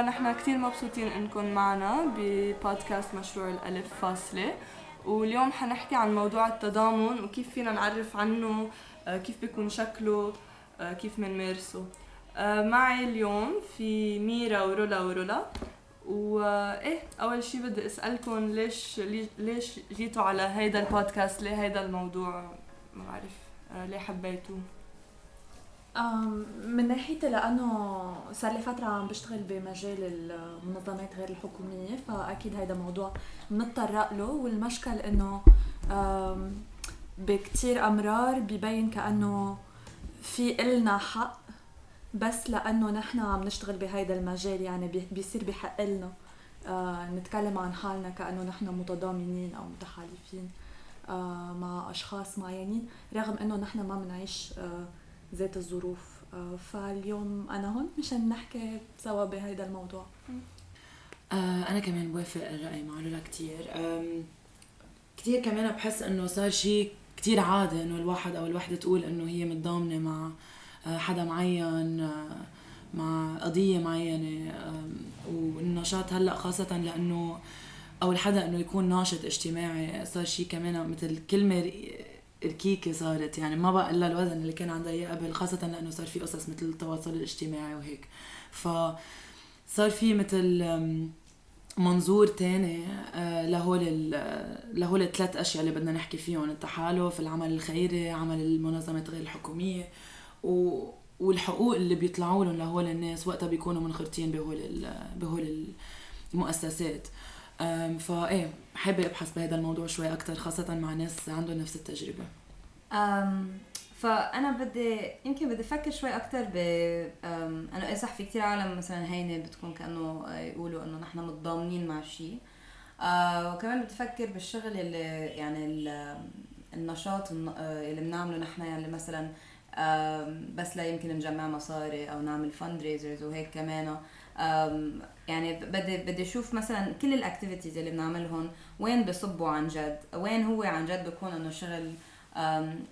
نحن كثير مبسوطين إنكم معنا ببودكاست مشروع الألف فاصلة. واليوم حنحكي عن موضوع التضامن وكيف فينا نعرف عنه آه، كيف بيكون شكله آه، كيف بنمارسه آه، معي اليوم في ميرا ورولا ورولا. وايه أول شيء بدي أسألكم ليش ليش جيتوا على هيدا البودكاست؟ ليه هيدا الموضوع؟ ما بعرف ليه حبيتوه؟ من ناحيتي لأنه صار لي فترة عم بشتغل بمجال المنظمات غير الحكومية فأكيد هيدا موضوع بنضطر له. والمشكل إنه بكتير أمرار ببين كأنه في إلنا حق بس لأنه نحن عم نشتغل بهيدا المجال. يعني بيصير بحق لنا آه، نتكلم عن حالنا كأنه نحن متضامنين أو متحالفين مع أشخاص معينين رغم إنه نحن ما بنعيش ذات الظروف. آه، فاليوم أنا هون مشان نحكي سوا بهيدا الموضوع. آه، أنا كمان بوافق الرأي مع لولا كثير كثير كمان بحس إنه صار شيء كثير عادي إنه الواحد أو الوحدة تقول إنه هي متضامنة مع آه، حدا معين مع قضية معينة. والنشاط هلأ خاصة لإنه أو الحدا إنه يكون ناشط اجتماعي. صار شيء كمان مثل كلمة ركيكه صارت. يعني ما بقى إلا الوزن اللي كان عندها إياه قبل خاصة لأنه صار في قصص مثل التواصل الاجتماعي وهيك. ف صار في مثل منظور تاني آه، لهول لهول الثلاث أشياء اللي بدنا نحكي فيهم التحالف العمل الخيري عمل المنظمات غير الحكومية و والحقوق اللي بيطلعوا لهم لهول الناس وقتها بيكونوا منخرطين بهول بهول المؤسسات. فايه حابة أبحث بهذا الموضوع شوي أكثر خاصة مع ناس عندهم نفس التجربة. فانا بدي يمكن بدي أفكر شوي أكثر ب أنه إيه صح في كثير عالم مثلا هينة بتكون كأنه يقولوا إنه نحن متضامنين مع شيء آه وكمان بدي أفكر بالشغل اللي يعني النشاط اللي بنعمله نحن يعني مثلا بس لا يمكن نجمع مصاري أو نعمل فند وهيك كمان. يعني بدي بدي أشوف مثلا كل الأكتيفيتيز اللي بنعملهم وين بصبوا عن جد وين هو عن جد بكون إنه شغل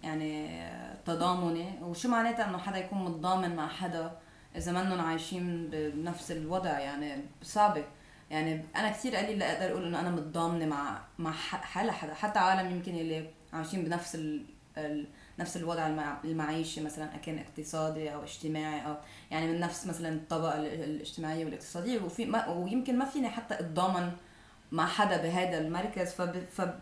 يعني تضامني وشو معناتها إنه حدا يكون متضامن مع حدا إذا منهم عايشين بنفس الوضع يعني صعبة. يعني أنا كثير قليل لاقدر أقول إنه أنا متضامنة مع مع حدا حتى عالم يمكن اللي عايشين بنفس ال... ال... نفس الوضع المعيشي مثلا كان اقتصادي أو اجتماعي أو يعني من نفس مثلا الطبقة الاجتماعية والاقتصادية. وفي ما ويمكن ما فيني حتى أتضامن مع حدا بهذا المركز. فب فب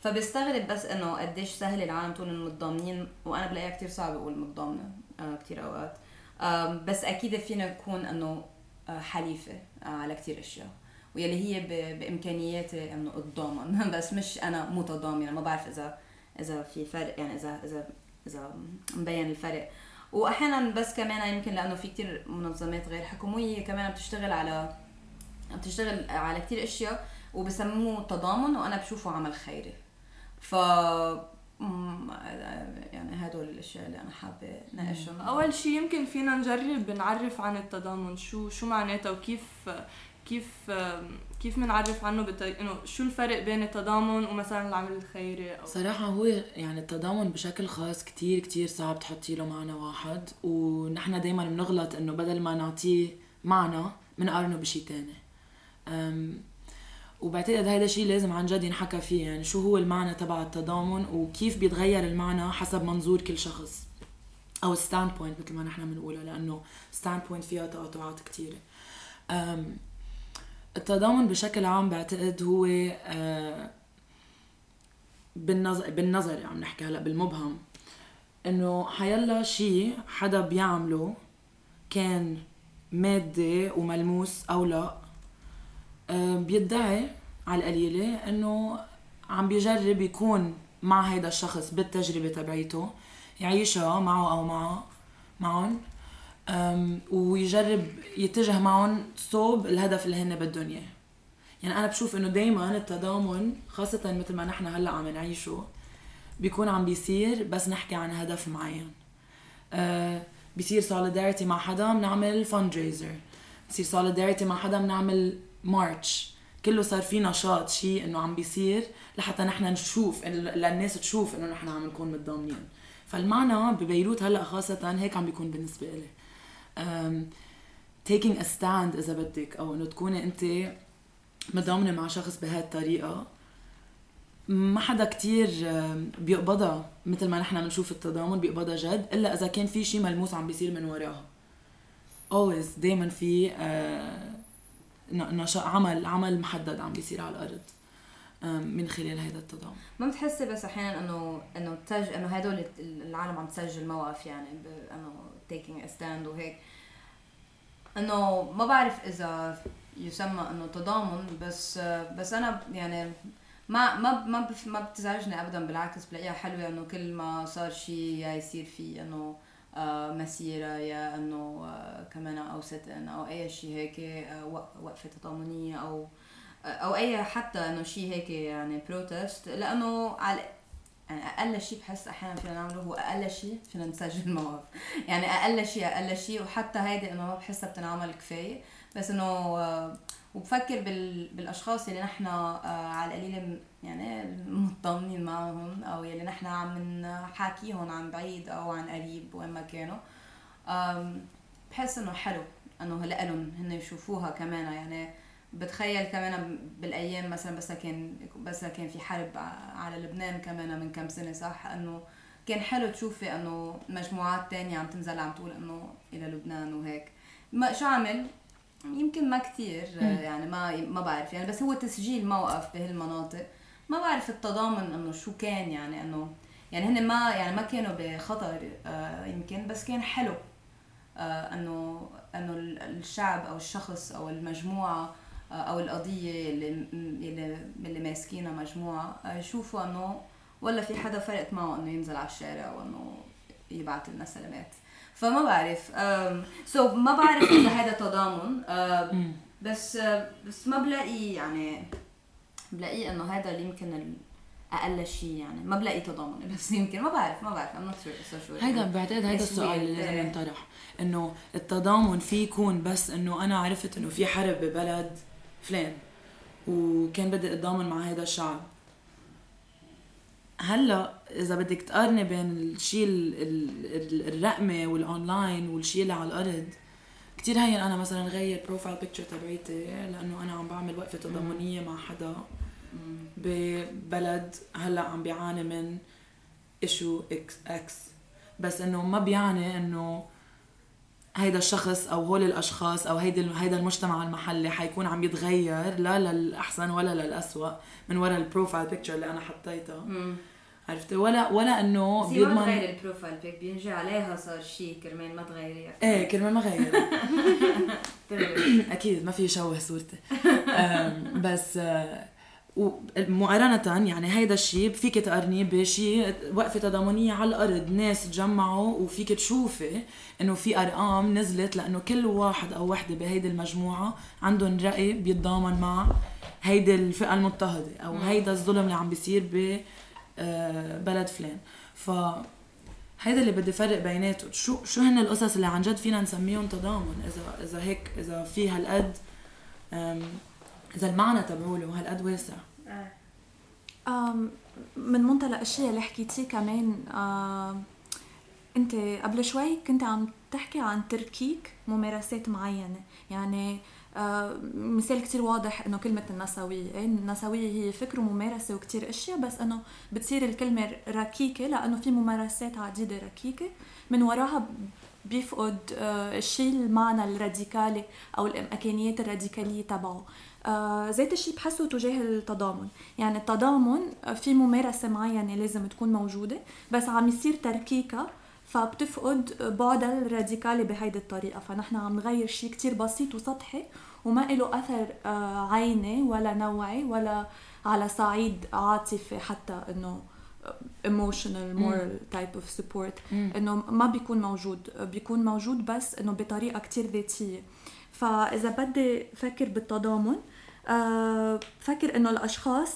فبستغرب بس إنه قديش سهل العالم تقول متضامنين وأنا بلاقيها كثير صعب أقول متضامنة آه كثير أوقات. بس أكيد فينا نكون إنه آه حليفة آه على كثير أشياء. ويلي هي بإمكانياتي إنه أتضامن. بس مش أنا متضامنة ما بعرف إذا إذا في فرق يعني إذا إذا إذا مبين الفرق. وأحيانا بس كمان يمكن لأنه في كتير منظمات غير حكومية كمان بتشتغل على بتشتغل على كتير أشياء وبسموه تضامن وأنا بشوفه عمل خيري. ف يعني هدول الأشياء اللي أنا حابة ناقشهم. أول شيء يمكن فينا نجرب نعرف عن التضامن شو شو معناته وكيف كيف كيف بنعرف عنه بت... إنه شو الفرق بين التضامن ومثلا العمل الخيري أو... صراحة هو يعني التضامن بشكل خاص كتير كتير صعب تحطي له معنى واحد. ونحن دائما بنغلط إنه بدل ما نعطيه معنى بنقارنه بشيء تاني. أم... وبعتقد هذا الشيء لازم عن جد ينحكى فيه يعني شو هو المعنى تبع التضامن وكيف بيتغير المعنى حسب منظور كل شخص أو standpoint مثل ما نحن بنقولها لأنه standpoint فيها تقاطعات كثيره التضامن بشكل عام بعتقد هو آه، بالنظر بالنظر عم يعني نحكي هلا بالمبهم إنه حيلا شيء حدا بيعمله كان مادي وملموس أو لا آه، بيدعي على القليلة إنه عم بيجرب يكون مع هيدا الشخص بالتجربة تبعيته يعيشها معه أو معه معهم. ويجرب يتجه معهم صوب الهدف اللي هن بدهم إياه. يعني أنا بشوف إنه دائما التضامن خاصة مثل ما نحن هلأ عم نعيشه بيكون عم بيصير بس نحكي عن هدف معين. أه بيصير solidarity مع حدا بنعمل fundraiser. بصير solidarity مع حدا بنعمل مارتش كله صار في نشاط شيء إنه عم بيصير لحتى نحن نشوف للناس تشوف إنه نحن عم نكون متضامنين. فالمعنى ببيروت هلأ خاصة هيك عم بيكون بالنسبة لي taking a stand اذا بدك أو انه تكوني انت متضامنه مع شخص بهاي الطريقة ما حدا كتير بيقبضها مثل ما نحن بنشوف التضامن بيقبضها جد الا اذا كان في شيء ملموس عم بيصير من وراها always دائما في آه، نشاط عمل عمل محدد عم بيصير على الأرض من خلال هذا التضامن ما بتحسي بس أحيانا انه انه انه هدول العالم عم تسجل موقف يعني انه a stand وهيك انه ما بعرف إذا يسمى إنه تضامن بس بس أنا يعني ما ما ما ما بتزعجني ابدا بالعكس بلاقيها حلوة إنه كل ما صار شيء يا يصير في إنه آه، مسيرة يا إنه آه، كمان أو ستن أو أي شيء هيك آه، وقفة تضامنية أو أو أي حتى إنه شيء هيك يعني بروتست لأنه على يعني أقل شيء بحس أحيانا فينا نعمله هو أقل شيء فينا نسجل مواقف يعني أقل شيء أقل شيء وحتى هيدي انه ما بحسها بتنعمل كفاية. بس إنه وبفكر بال... بالأشخاص اللي نحن على القليله يعني مطمنين معهم أو يلي نحن عم نحاكيهم عن بعيد أو عن قريب وين ما كانوا. بحس إنه حلو إنه لهم هن يشوفوها كمان. يعني بتخيل كمان بالأيام مثلا بس كان بس كان في حرب على لبنان كمان من كم سنة صح؟ إنه كان حلو تشوفي إنه مجموعات تانية عم تنزل عم تقول إنه إلى لبنان وهيك. ما شو عمل يمكن ما كتير يعني ما ما بعرف يعني بس هو تسجيل موقف بهالمناطق. ما بعرف التضامن إنه شو كان يعني انه يعني هن ما يعني ما كانوا بخطر آه يمكن بس كان حلو آه انه إنه الشعب أو الشخص أو المجموعة أو القضية اللي اللي اللي ماسكينها مجموعة آه يشوفوا إنه ولا في حدا فرقت معه إنه ينزل على الشارع وانه يبعث لنا سلامات. فما بعرف سو so ما بعرف إذا هذا تضامن بس بس ما بلاقي يعني بلاقيه إنه هذا اللي يمكن أقل شيء يعني. ما بلاقي تضامن بس يمكن ما بعرف ما بعرف I'm sure هيدا بعتقد هيدا السؤال اللي لازم ينطرح إنه التضامن في يكون بس إنه أنا عرفت إنه في حرب ببلد فلان وكان بدي أتضامن مع هذا الشعب. هلأ إذا بدك تقارني بين الشيء الرقمي والأونلاين والشيء اللي على الأرض كتير هين أنا مثلا غير profile picture تبعيتي لأنه أنا عم بعمل وقفة تضامنية مع حدا ببلد هلأ عم بيعاني من ايشو إكس إكس بس إنه ما بيعني إنه هيدا الشخص أو هول الأشخاص أو هيدا هيدا المجتمع المحلي حيكون عم يتغير لا للأحسن ولا للاسوء من وراء ال profile picture اللي أنا حطيتها عرفتي؟ ولا ولا إنه بيضمن ما تغير ال profile pic بينجي عليها صار شيء كرمال ما تغيريها إيه كرمال ما غير. أكيد ما في يشوه صورتي. بس مقارنة يعني هيدا الشيء فيك تقارنيه بشيء وقفة تضامنية على الأرض ناس تجمعوا وفيك تشوفي إنه في أرقام نزلت لأنه كل واحد أو وحدة بهيدي المجموعة عندهم رأي بيتضامن مع هيدي الفئة المضطهدة أو هيدا الظلم اللي عم بيصير ب آه، بلد فلان. ف هيدا اللي بدي فرق بيناته شو شو هن القصص اللي عن جد فينا نسميهم تضامن؟ إذا إذا هيك إذا في هالقد إذا المعنى تبعوله هالقد واسع؟ من منطلق الشيء اللي حكيتيه كمان أنت قبل شوي كنت عم تحكي عن تركيك ممارسات معينة. يعني آه، مثال كتير واضح إنه كلمة النسوية. إيه، النسوية هي فكر وممارسة وكتير أشياء بس إنه بتصير الكلمة ركيكة لأنه في ممارسات عديدة ركيكة. من وراها بيفقد آه، الشيء المعنى الراديكالي أو الإمكانيات الراديكالية تبعه. آه ذات الشيء بحسه تجاه التضامن. يعني التضامن في ممارسة معينة لازم تكون موجودة بس عم يصير تركيكها فبتفقد بعدها الراديكالي بهيدي الطريقة. فنحن عم نغير شيء كتير بسيط وسطحي وما له آه، عيني ولا نوعي ولا على صعيد عاطفي حتى إنه emotional moral type of support. انه ما بيكون موجود بيكون موجود بس انه بطريقه كتير ذاتيه فاذا بدي فكر بالتضامن فكر انه الاشخاص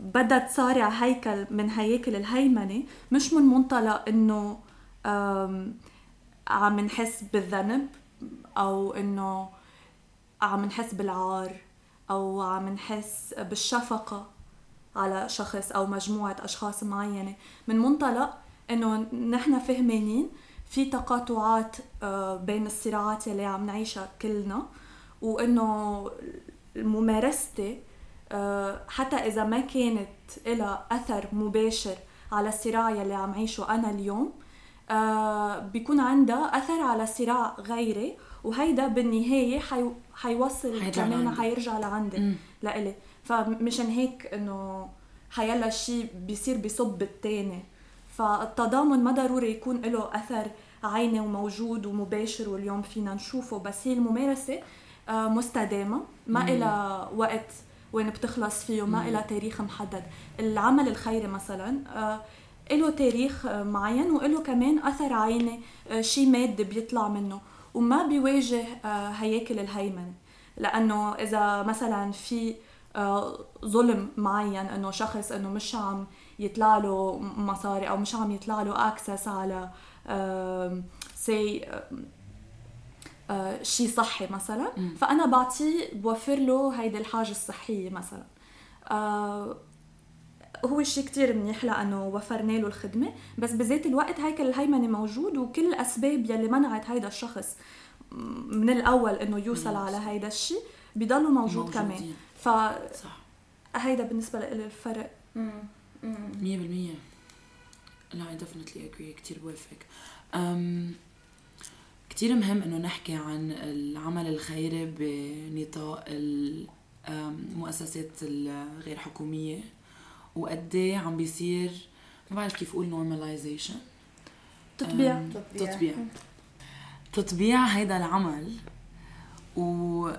بدها تصارع هيكل من هياكل الهيمنة مش من منطلق انه عم نحس بالذنب أو انه عم نحس بالعار أو عم نحس بالشفقة على شخص أو مجموعة أشخاص معينة من منطلق إنه نحن فهمانين في تقاطعات آه، بين الصراعات اللي عم نعيشها كلنا وإنه ممارستي آه، حتى إذا ما كانت لها أثر مباشر على الصراع يلي عم عيشه أنا اليوم آه، بيكون عندها أثر على صراع غيري وهيدا بالنهاية حي... حيوصل كمان. حيرجع لعندي. لإلي فمشان هيك إنه حيلا شيء بيصير بصب التاني فالتضامن ما ضروري يكون له أثر عيني وموجود ومباشر واليوم فينا نشوفه بس هي الممارسة آه، مستدامة ما. إلها وقت وين بتخلص فيه ما. إلها تاريخ محدد العمل الخيري مثلا آه، له تاريخ آه، معين وله كمان أثر عيني شيء مادي بيطلع منه وما بيواجه هياكل الهيمنه لأنه إذا مثلا في ظلم معين إنه شخص إنه مش عم يطلع له مصاري أو مش عم يطلع له access على سي شيء صحي مثلا. فأنا بعطيه بوفر له هيدي الحاجة الصحية مثلا آه، هو شيء كتير منيح لأنه وفرنا له الخدمة بس بذات الوقت هيكل الهيمنة موجود وكل الأسباب يلي منعت هيدا الشخص من الأول إنه يوصل مم. على هيدا الشيء بضلوا موجود كمان. فهيدا صح. بالنسبة لي الفرق. مية بالمية. لا I definitely agree. كتير بوافق. أم كتير مهم إنه نحكي عن العمل الخيري بنطاق المؤسسات الغير حكومية. وقد إيه عم بيصير ما بعرف كيف أقول normalization. تطبيع. تطبيع. تطبيع هيدا العمل و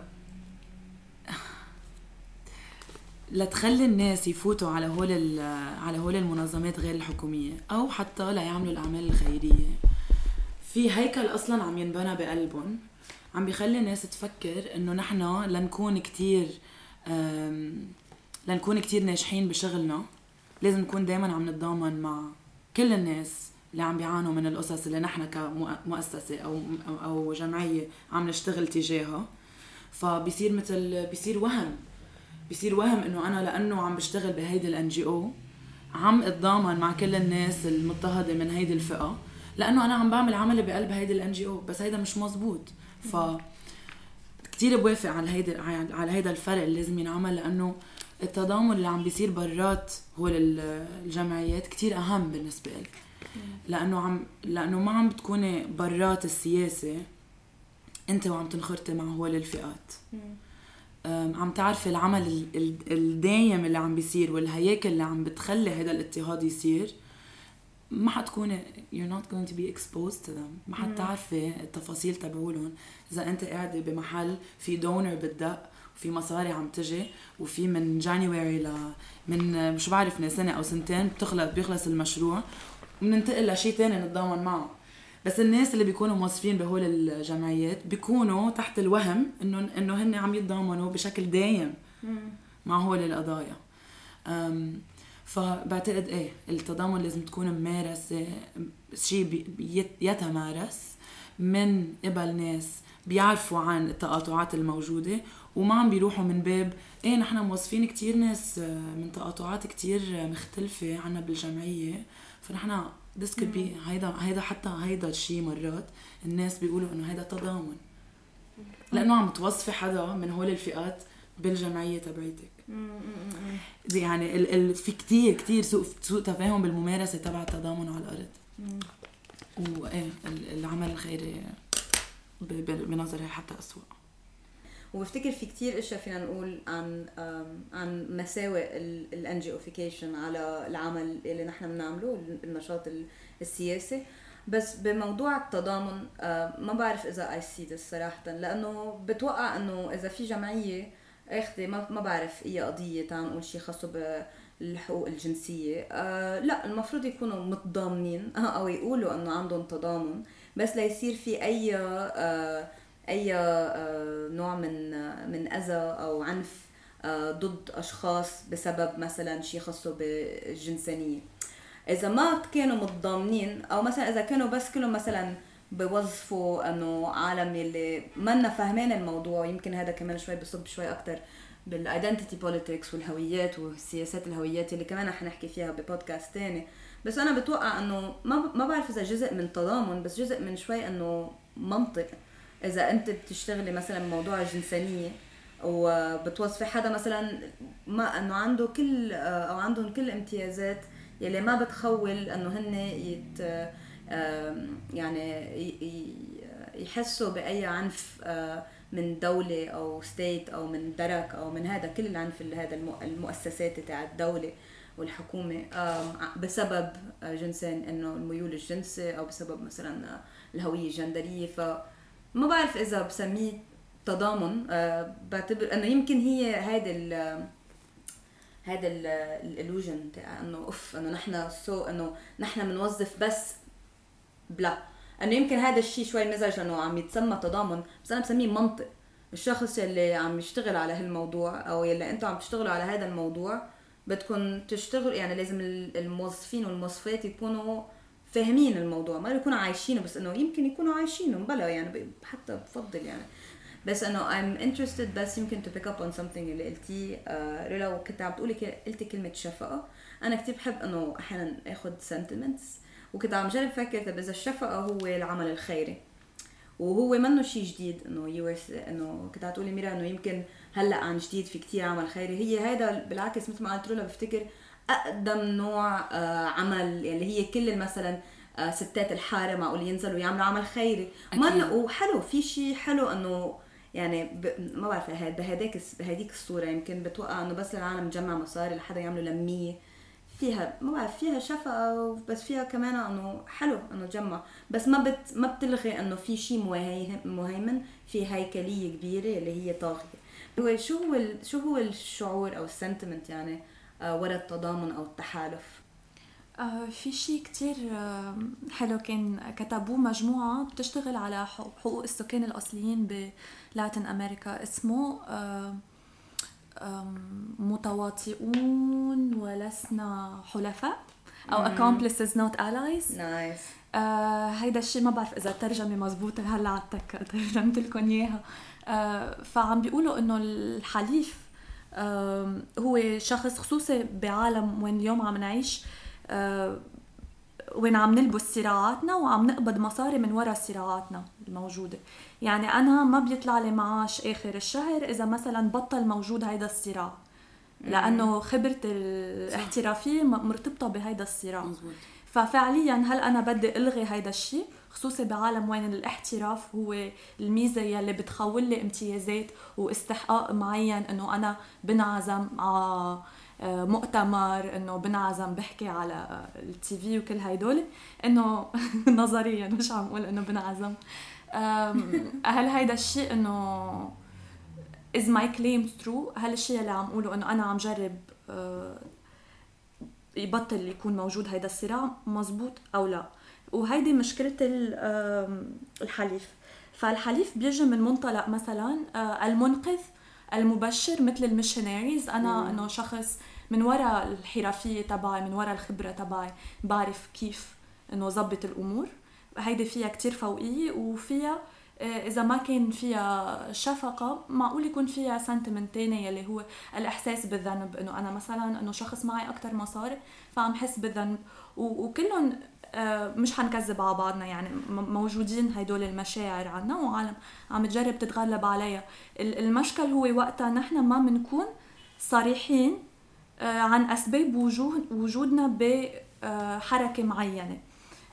لتخلي الناس يفوتوا على هول على هول المنظمات غير الحكومية أو حتى ليعملوا الأعمال الخيرية. في هيكل أصلا عم ينبنى بقلبهم عم بيخلي الناس تفكر إنه نحن لنكون كتير لنكون كتير ناجحين بشغلنا. لازم نكون دايما عم نتضامن مع كل الناس. اللي عم بيعانوا من القصص اللي نحن كمؤسسة أو أو- أو جمعية عم نشتغل تجاهها. فبصير مثل بصير وهم. بصير وهم إنه أنا لأنه عم بشتغل بهيدي ال NGO عم أتضامن مع كل الناس المضطهدة من هيدي الفئة لأنه أنا عم بعمل عملي بقلب هيدي ال NGO بس هيدا مش مزبوط. ف كثير بوافق على هيدا على هيدا الفرق اللي لازم ينعمل لأنه التضامن اللي عم بيصير برات هول ال- الجمعيات كتير أهم بالنسبة لي لأنه عم لأنه ما عم بتكوني برات السياسة أنت وعم تنخرطي مع هول الفئات. عم تعرفي العمل ال- ال- الدايم اللي عم بيصير والهياكل اللي عم بتخلي هذا الاضطهاد يصير ما حتكوني you're not going to be exposed to them. ما حتعرفي التفاصيل تبعولهم. إذا أنت قاعدة بمحل في دونر بتدق وفي مصاري عم تجي وفي من جانيوري ل من شو بعرفني سنة أو سنتين بتخلص بيخلص المشروع وبننتقل لشيء تاني نتضامن معه. بس الناس اللي بيكونوا موظفين بهول الجمعيات بيكونوا تحت الوهم انه إنه هن عم يتضامنوا بشكل دايم مع هول القضايا. فبعتقد إيه التضامن لازم تكون ممارسة شيء يتمارس من قبل ناس بيعرفوا عن التقاطعات الموجودة وما عم بيروحوا من باب إيه نحن موظفين كتير ناس آه، من تقاطعات كتير مختلفة عنا بالجمعية. فنحن this could be هيدا هيدا حتى هيدا الشيء مرات الناس بيقولوا إنه هيدا تضامن. لأنه عم توظفي حدا من هول الفئات بالجمعية تبعيتك. يعني ال ال في كتير كتير سوء سوء تفاهم بالممارسة تبع التضامن على الأرض. وإيه ال- العمل الخيري بنظري حتى أسوأ. وبفتكر في كتير أشياء فينا نقول عن عن مساوئ ال NGOfication على العمل اللي نحن بنعمله النشاط ال- السياسي. بس بموضوع التضامن آه، ما بعرف إذا I see صراحة لأنه بتوقع إنه إذا في جمعية أخذة ما ما بعرف اي قضية تعال نقول شيء خاصه بالحقوق الجنسية. آه لا المفروض يكونوا متضامنين أو يقولوا إنه عندهم تضامن بس ليصير في أي آه أي آه، نوع من آه، من أذى أو عنف آه، ضد أشخاص بسبب مثلا شيء خاصه بالجنسانية. إذا ما كانوا متضامنين أو مثلا إذا كانوا بس كلهم مثلا بوظفوا إنه عالم اللي منا فاهمين الموضوع يمكن هذا كمان شوي بصب شوي أكثر بال identity politics والهويات والسياسات الهويات اللي كمان رح نحكي فيها ببودكاست تاني. بس أنا بتوقع إنه ما ما بعرف إذا جزء من تضامن بس جزء من شوي إنه منطق. إذا أنت بتشتغلي مثلا بموضوع الجنسانيه وبتوصفي حدا مثلا ما إنه عنده كل أو عندهم كل الامتيازات يلي ما بتخول إنه هن يت يعني يحسوا بأي عنف من دولة أو ستيت أو من درك أو من هذا كل العنف اللي هذا المؤسسات تاع الدولة والحكومة بسبب جنسين إنه الميول الجنسي أو بسبب مثلا الهوية الجندرية. فما بعرف إذا بسميه تضامن آه، بعتبر إنه يمكن هي هذا ال هذا الالوجن تاع إنه أوف إنه نحن سو إنه نحن بنوظف بس بلا. إنه يمكن هذا الشيء شوي مزعج إنه عم يتسمى تضامن بس أنا بسميه منطق. الشخص اللي عم يشتغل على هالموضوع أو يلي أنتم عم تشتغلوا على هذا الموضوع بدكم تشتغلوا يعني لازم الموظفين والموظفات يكونوا فاهمين الموضوع ما يكونوا عايشينه بس إنه يمكن يكونوا عايشينه بلا يعني حتى بفضل يعني. بس إنه I'm interested بس يمكن to pick up on something اللي قلتيه. آه لو كنت عم تقولي قلتي كلمة شفقة. أنا كتير بحب إنه أحيانا آخذ sentiments. وكنت عم جرب فكر طب إذا الشفقة هو العمل الخيري. وهو منه شيء جديد إنه يو إنه كنت عم تقولي ميرا إنه يمكن هلأ عن جديد في كتير عمل خيري. هي هذا بالعكس مثل ما قلت له بفتكر أقدم نوع آه عمل اللي هي كل مثلا آه ستات الحارة معقول ينزلوا يعملوا عمل خيري. ما وحلو في شيء حلو إنه يعني ب... ما بعرف بهديك بهديك الصورة يمكن بتوقع إنه بس العالم تجمع مصاري لحدا يعملوا لمية. فيها ما بعرف فيها شفقة بس فيها كمان إنه حلو إنه تجمع. بس ما بت ما بتلغي إنه في شيء مهيمن في هيكلية كبيرة اللي هي طاغية. هو شو هو شو هو الشعور أو السنتمنت يعني آه وراء التضامن أو التحالف؟ آه في شيء كتير آه حلو. كان كتبوه مجموعة بتشتغل على حقوق السكان الأصليين بلاتين أمريكا. اسمه متواطئون ولسنا حلفاء أو accomplices not allies. نايس آه هيدا الشيء ما بعرف إذا الترجمة مزبوطة هلأ عدتك ترجمت لكم إياها. آه فعم بيقولوا إنه الحليف هو شخص خصوصي بعالم وين اليوم عم نعيش. آه وين عم نلبس صراعاتنا وعم نقبض مصاري من وراء صراعاتنا الموجودة. يعني أنا ما بيطلع لي معاش آخر الشهر إذا مثلا بطل موجود هيدا الصراع. لأنه خبرتي الاحترافية مرتبطة بهيدا الصراع. ففعليا هل أنا بدي ألغي هيدا الشيء؟ خصوصي بعالم وين الاحتراف هو الميزة يلي بتخول لي امتيازات واستحقاق معين إنه أنا بنعزم على آه، مؤتمر إنه بنعزم بحكي على التي في وكل هيدول. إنه نظريا مش عم أقول إنه بنعزم. هل هيدا الشيء إنه is my claim true هل الشيء اللي عم أقوله إنه أنا عم جرب آه، يبطل يكون موجود هيدا الصراع؟ مزبوط أو لا؟ وهيدي مشكلة الحليف. فالحليف بيجي من منطلق مثلا آه، المنقذ المبشر مثل المشناريز. أنا إنه شخص من وراء الحرفية تبعي من وراء الخبرة تبعي بعرف كيف إنه ظبط الأمور. هيدي فيها كتير فوقية وفيها آه، إذا ما كان فيها شفقة معقول يكون فيها سنتمنت تاني يلي هو الإحساس بالذنب. إنه أنا مثلا إنه شخص معي أكثر مصاري فعم حس بالذنب. وكلهم مش حنكذب على بعضنا يعني موجودين هدول المشاعر عنا وعالم عم تجرب تتغلب عليها. المشكل هو وقتها نحن ما بنكون صريحين آه، عن أسباب وجود وجودنا بحركه معينة.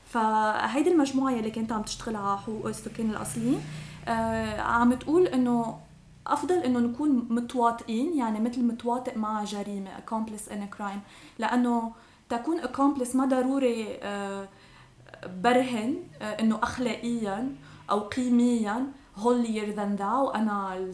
فهيدي المجموعة اللي كانت عم تشتغل على حقوق السكان الأصليين آه، عم تقول إنه أفضل إنه نكون متواطئين يعني مثل متواطئ مع جريمة accomplice in a crime. لأنه تكون accomplice ما ضروري آه، برهن إنه اخلاقيا أو قيميا holier than thou. وأنا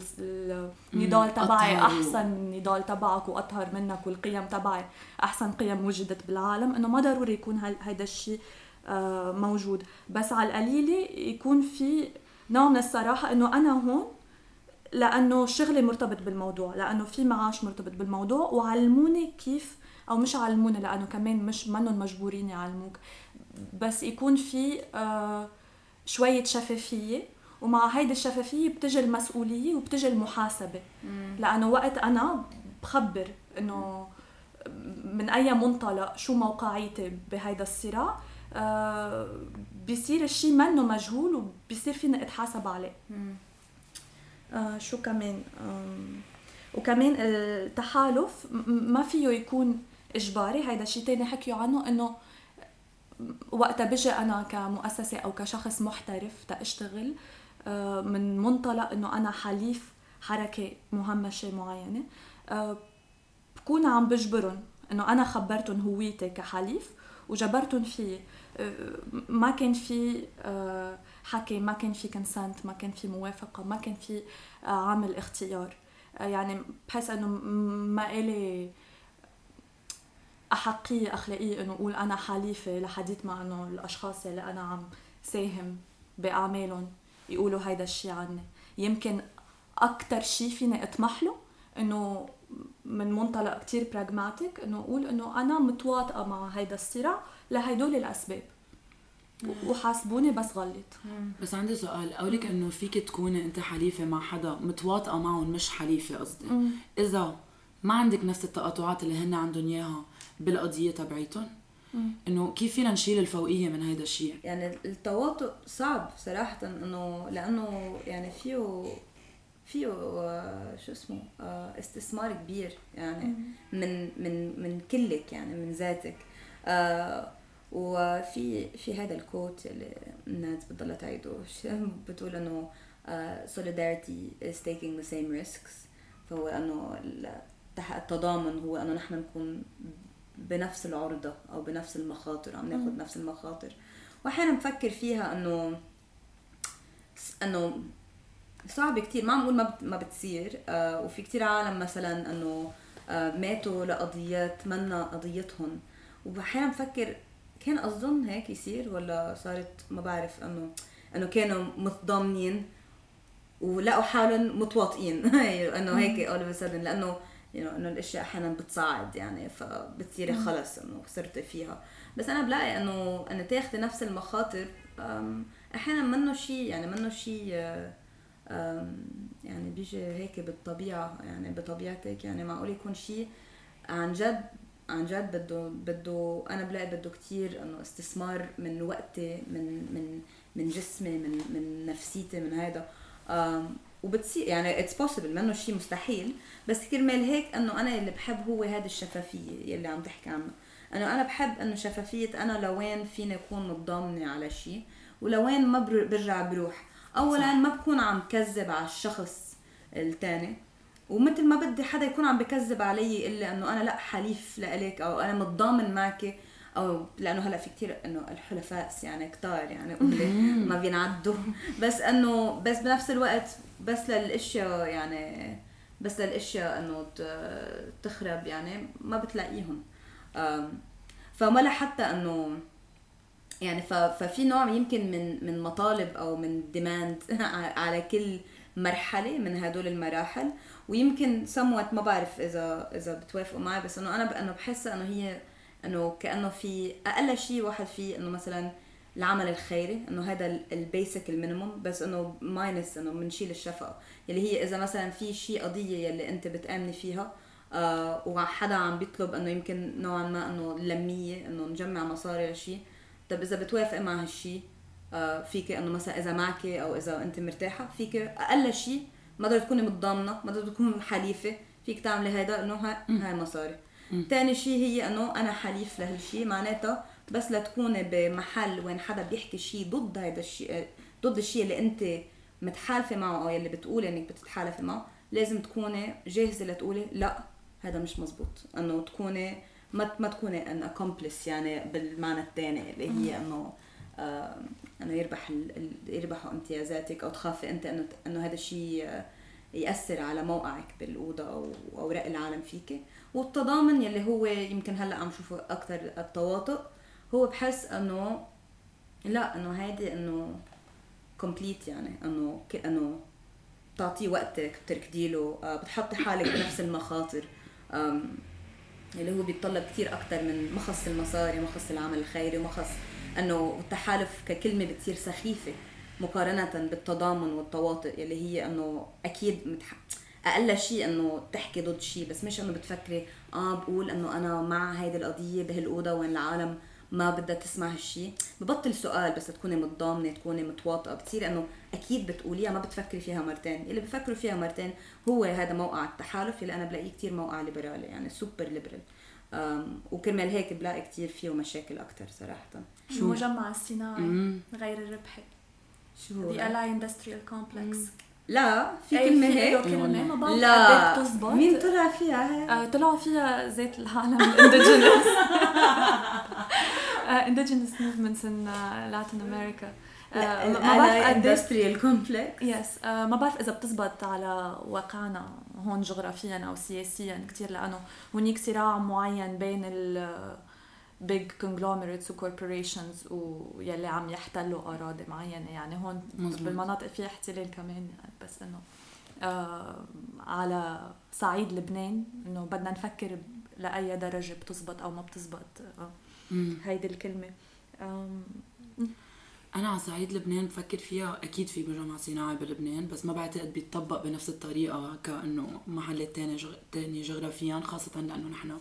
النضال تبعي أحسن من النضال تبعك وأطهر منك والقيم تبعي أحسن قيم وجدت بالعالم. إنه ما ضروري يكون هيدا الشيء آه، موجود. بس على القليله يكون في نوع من الصراحة إنه أنا هون لأنه شغلي مرتبط بالموضوع لأنه في معاش مرتبط بالموضوع وعلموني كيف أو مش علموني لأنه كمان مش منهم مجبورين يعلموك. بس يكون في آه، شوية شفافية ومع هيدي الشفافية بتجي المسؤولية وبتجي المحاسبة. لأنه وقت أنا بخبر إنه من أي منطلق شو موقعيتي بهيدا الصراع آه، بيصير الشيء منه مجهول وبيصير فيني أتحاسب عليه. آه شو كمان؟ وكمان التحالف ما فيه يكون إجباري هيدا شيء تاني حكيوا عنه إنه وقتها بجي أنا كمؤسسة أو كشخص محترف تاشتغل آه، من منطلق إنه أنا حليف حركة مهمشة معينة آه، بكون عم بجبرهم إنه أنا خبرتهم هويتي كحليف وجبرتهم فيه. آه، ما كان في حكي ما كان في كونسنت ما كان في موافقة ما كان في عامل اختيار. يعني بحس إنه ما إلي أحقية أخلاقية إنه أقول أنا حليفة لحديث مع إنه الأشخاص اللي أنا عم ساهم بأعمالهم يقولوا هيدا الشيء عني. يمكن أكتر شيء فيني أطمح له إنه من منطلق كتير براغماتيك إنه أقول إنه أنا متواطئة مع هيدا الصراع لهيدول الأسباب. وحاسبوني بس غلط. بس عندي سؤال. قولك إنه فيك تكوني أنت حليفة مع حدا متواطئة معهم مش حليفة قصدي. إذا ما عندك نفس التقاطعات اللي هن عندهم إياها بالقضية تبعيتهم. إنه كيف فينا نشيل الفوقية من هيدا الشيء؟ يعني التواطؤ صعب صراحة إنه لأنه يعني فيه فيه آه، شو اسمه آه، استثمار كبير يعني من من من كلك يعني من ذاتك. آه، وفي في هذا الكوت اللي الناس بتضلها تعيده. بتقول إنه solidarity is taking the same risks. فهو إنه التضامن هو إنه نحن نكون بنفس العرضة أو بنفس المخاطر عم ناخذ نفس المخاطر. وأحيانا بفكر فيها إنه إنه صعب كتير ما عم بقول ما بت- ما بتصير آه وفي كتير عالم مثلا إنه آه ماتوا لقضيات منا قضيتهم. وأحيانا بفكر كان قصدهم هيك يصير ولا صارت ما بعرف إنه إنه كانوا متضامنين ولقوا حالهم متواطئين؟ إنه هيك sudden لأنه know, إنه الأشياء أحيانا بتصاعد يعني فبتصيري خلص إنه صرتي فيها. بس أنا بلاقي إنه انه تاخذي نفس المخاطر أحيانا منه شيء يعني منه شيء يعني بيجي هيك بالطبيعة يعني بطبيعتك يعني معقول يكون شيء عن جد عن جد بده بده أنا بلاقي بده كتير إنه استثمار من وقتي من من من جسمي من من نفسيتي من هذا وبتصير يعني it's possible منه شيء مستحيل بس كرمال هيك إنه أنا اللي بحب هو هذه الشفافية يلي عم تحكي عنها. إنه أنا بحب إنه شفافية أنا لوين فيني أكون متضامنة على شيء ولوين ما بر- برجع بروح. اولا ما بكون عم كذب على الشخص الثاني ومثل ما بدي حدا يكون عم بكذب علي إلا إنه أنا لأ حليف لإلك أو أنا متضامن معك أو لأنه هلأ في كتير إنه الحلفاء يعني كتار يعني ما بينعدوا. بس إنه بس بنفس الوقت بس للأشياء يعني بس للأشياء إنه تخرب يعني ما بتلاقيهم. فما لحتى إنه يعني ففي نوع يمكن من من مطالب أو من ديماند على كل مرحلة من هدول المراحل. ويمكن somewhat ما بعرف اذا إذا بتوافقوا معي بس إنه أنا إنه بحسها إنه هي إنه كأنه في أقل شيء واحد فيه إنه مثلا العمل الخيري إنه هذا ال basic ال minimum بس إنه minus إنه بنشيل الشفقة. يلي هي إذا مثلا في شيء قضية يلي أنت بتآمني فيها آه وحدا عم بيطلب إنه يمكن نوعا ما إنه لمية إنه نجمع مصاري لشيء طب إذا بتوافق مع هالشيء آه فيك إنه مثلا إذا معك أو إذا أنت مرتاحة فيك أقل شيء ما ضروري تكوني متضامنة ما ضروري تكون حليفة فيك تعملي هيدا إنه ها- هاي مصاري. تاني شيء هي إنه أنا حليف لهالشيء معناتها بس لتكوني بمحل وين حدا بيحكي شيء ضد هيدا الشيء ضد الشيء اللي انت متحالفة معه أو يلي بتقولي إنك بتتحالفي معه لازم تكوني جاهزة لتقولي لا هذا مش مزبوط. إنه تكوني ما ما تكوني ان اكومبلس يعني بالمعنى الثاني اللي هي إنه آه إنه يربح ال- يربحوا امتيازاتك أو تخافي أنت إنه إنه هذا الشيء آه، يأثر على موقعك بالأوضة أو أو رأي العالم فيك والتضامن يلي هو يمكن هلأ عم شوفه أكثر التواطؤ هو بحس إنه لا إنه هيدي إنه كومبليت يعني إنه إنه تعطيه وقتك بتركدي له آه، بتحطي حالك بنفس المخاطر اللي هو بيتطلب كثير أكثر من مخص المصاري مخص العمل الخيري ومخص إنه التحالف ككلمة بتصير سخيفة مقارنة بالتضامن والتواطؤ اللي هي إنه أكيد متح... أقل شيء إنه تحكي ضد شيء بس مش إنه بتفكري آه بقول إنه أنا مع هيدي القضية بهالأوضة وين العالم ما بدها تسمع هالشيء ببطل سؤال بس تكوني متضامنة تكوني متواطئة. بتصير إنه أكيد بتقوليها ما بتفكري فيها مرتين. اللي بفكروا فيها مرتين هو هذا موقع التحالف اللي أنا بلاقيه كثير موقع ليبرالي يعني super liberal وكرمال هيك بلاقي كثير فيه مشاكل أكثر صراحة. شو؟ المجمع الصناعي. غير الربحي. شو The Ally Industrial Complex. لا في أي كلمة في له هيك كلمة ما بعرف لا. بتزبط مين طلع فيها هيك؟ آه، طلعوا فيها زيت العالم movements in uh, Latin America. آه، ما بعرف قد industrial complex yes ما بعرف إذا بتزبط على واقعنا هون جغرافيا أو سياسيا كثير لأنه هونيك صراع معين بين ال big conglomerates و corporations ويلي عم يحتلوا أراضي معينة يعني هون مزبوط. بالمناطق في احتلال كمان يعني بس إنه آه على صعيد لبنان إنه بدنا نفكر لأي درجة بتزبط أو ما بتزبط آه. هيدي الكلمة أنا على صعيد لبنان بفكر فيها أكيد في مجمع صناعي بلبنان بس ما بعتقد بيتطبق بنفس الطريقة كأنه محلات تانية جغ... تانية جغرافيا خاصة لأنه نحن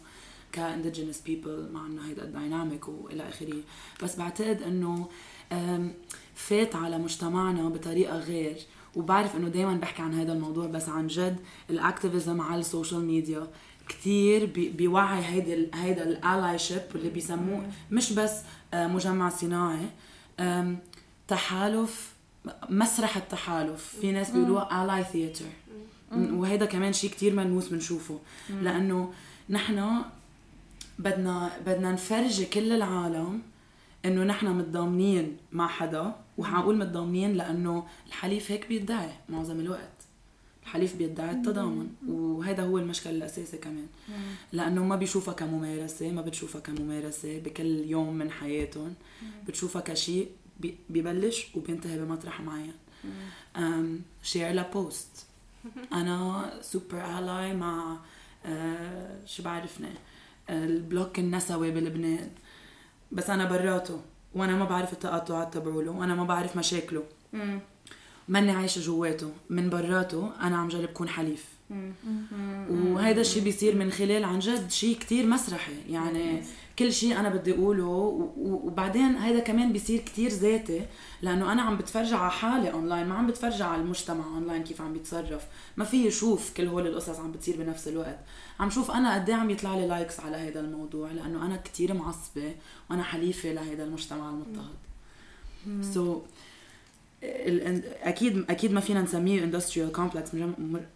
ك indigenous people ما عندنا هيدا ال dynamic وإلى آخره. بس بعتقد إنه فات على مجتمعنا بطريقة غير. وبعرف إنه دائما بحكي عن هذا الموضوع بس عن جد ال activism على ال social media كثير بيوعي هيدا ال- هيدا ال allyship اللي بيسموه مش بس مجمع صناعي تحالف مسرح التحالف. في ناس بيقولوها ally theater وهذا كمان شيء كتير ملموس بنشوفه. لأنه نحن بدنا بدنا نفرجي كل العالم إنه نحن متضامنين مع حدا وحنقول متضامنين لأنه الحليف هيك بيدعي معظم الوقت. الحليف بيدعي التضامن وهذا هو المشكل الاساسي كمان. لأنه ما بيشوفها كممارسة ما بتشوفها كممارسة بكل يوم من حياتهم. بتشوفها كشيء بيبلش وبينتهي بمطرح معين. share ل post أنا super ally مع آه، شو بعرفني؟ البلوك النسوي بلبنان. بس أنا براته وأنا ما بعرف التقاطعات تبعوله وأنا ما بعرف مشاكله. ماني عايشة جواته. من براته أنا عم جرب كون حليف. وهذا الشيء بيصير من خلال عن جد شيء كتير مسرحي. يعني كل شيء أنا بدي أقوله وبعدين هذا كمان بيصير كتير ذاتي لأنه أنا عم بتفرج على حالي اونلاين ما عم بتفرج على المجتمع اونلاين كيف عم بيتصرف. ما في أشوف كل هول القصص عم بتصير بنفس الوقت. عم شوف أنا قد إيه عم يطلع لي likes على هذا الموضوع لأنه أنا كتير معصبة وأنا حليفة لهذا المجتمع المضطهد. so ال- أكيد أكيد ما فينا نسميه industrial complex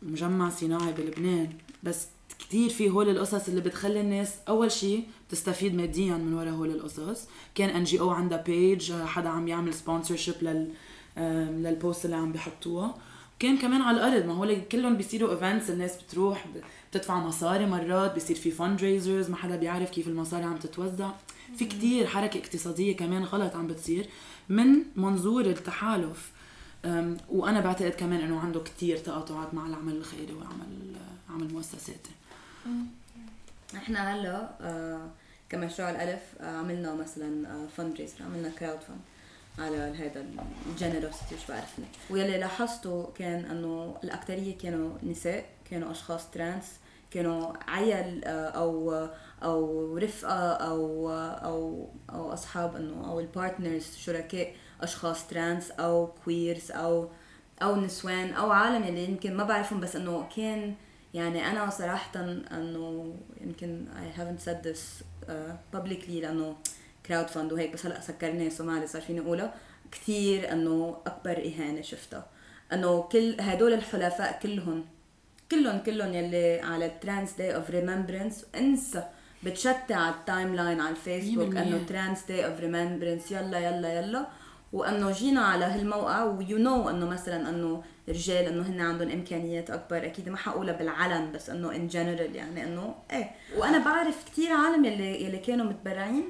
مجمع صناعي بلبنان. بس كتير في هول القصص اللي بتخلي الناس أول شيء تستفيد ماديا من وراء هول القصص. كان NGO عندها page حدا عم يعمل sponsorship لل لل post اللي عم بيحطوها. كان كمان على الأرض ما هو كلهم بيصيروا events الناس بتروح بتدفع مصاري مرات بيصير في fundraisers ما حدا بيعرف كيف المصاري عم تتوزع. في كتير حركة اقتصادية كمان غلط عم بتصير. من منظور التحالف. وأنا بعتقد كمان إنه عنده كتير تقاطعات مع العمل الخيري وعمل عمل مؤسساتي. إحنا هلأ آه كمشروع الألف آه عملنا مثلا fundraiser عملنا crowdfund على هذا ال Generosity وش بعرفني. واللي لاحظته كان إنه الاكثريه كانوا نساء كانوا أشخاص trans كانوا آه، أو أو رفقة أو أو أو أصحاب إنه أو ال partners شركاء أشخاص trans أو queers أو أو نسوان أو عالم اللي يمكن ما بعرفهم بس إنه كان يعني أنا صراحة إنه يمكن I haven't said this uh, publicly لأنه كراود فند وهيك بس هلأ سكرني سومالي صار فيني اقولها كثير إنه أكبر إهانة شفتها. إنه كل هدول الحلفاء كلهم كلهم كلهم يلي على الترانس داي اوف ريمبرنس انسى بتشتي على التايم لاين على الفيسبوك. إنه ترانس داي اوف ريمبرنس يلا يلا يلا. وإنه جينا على هالموقع ويو نو إنه مثلا إنه رجال إنه هن عندهم إمكانيات أكبر. أكيد ما حقولها بالعلن بس إنه ان جنرال يعني إنه إيه. وأنا بعرف كثير عالم يلي يلي كانوا متبرعين.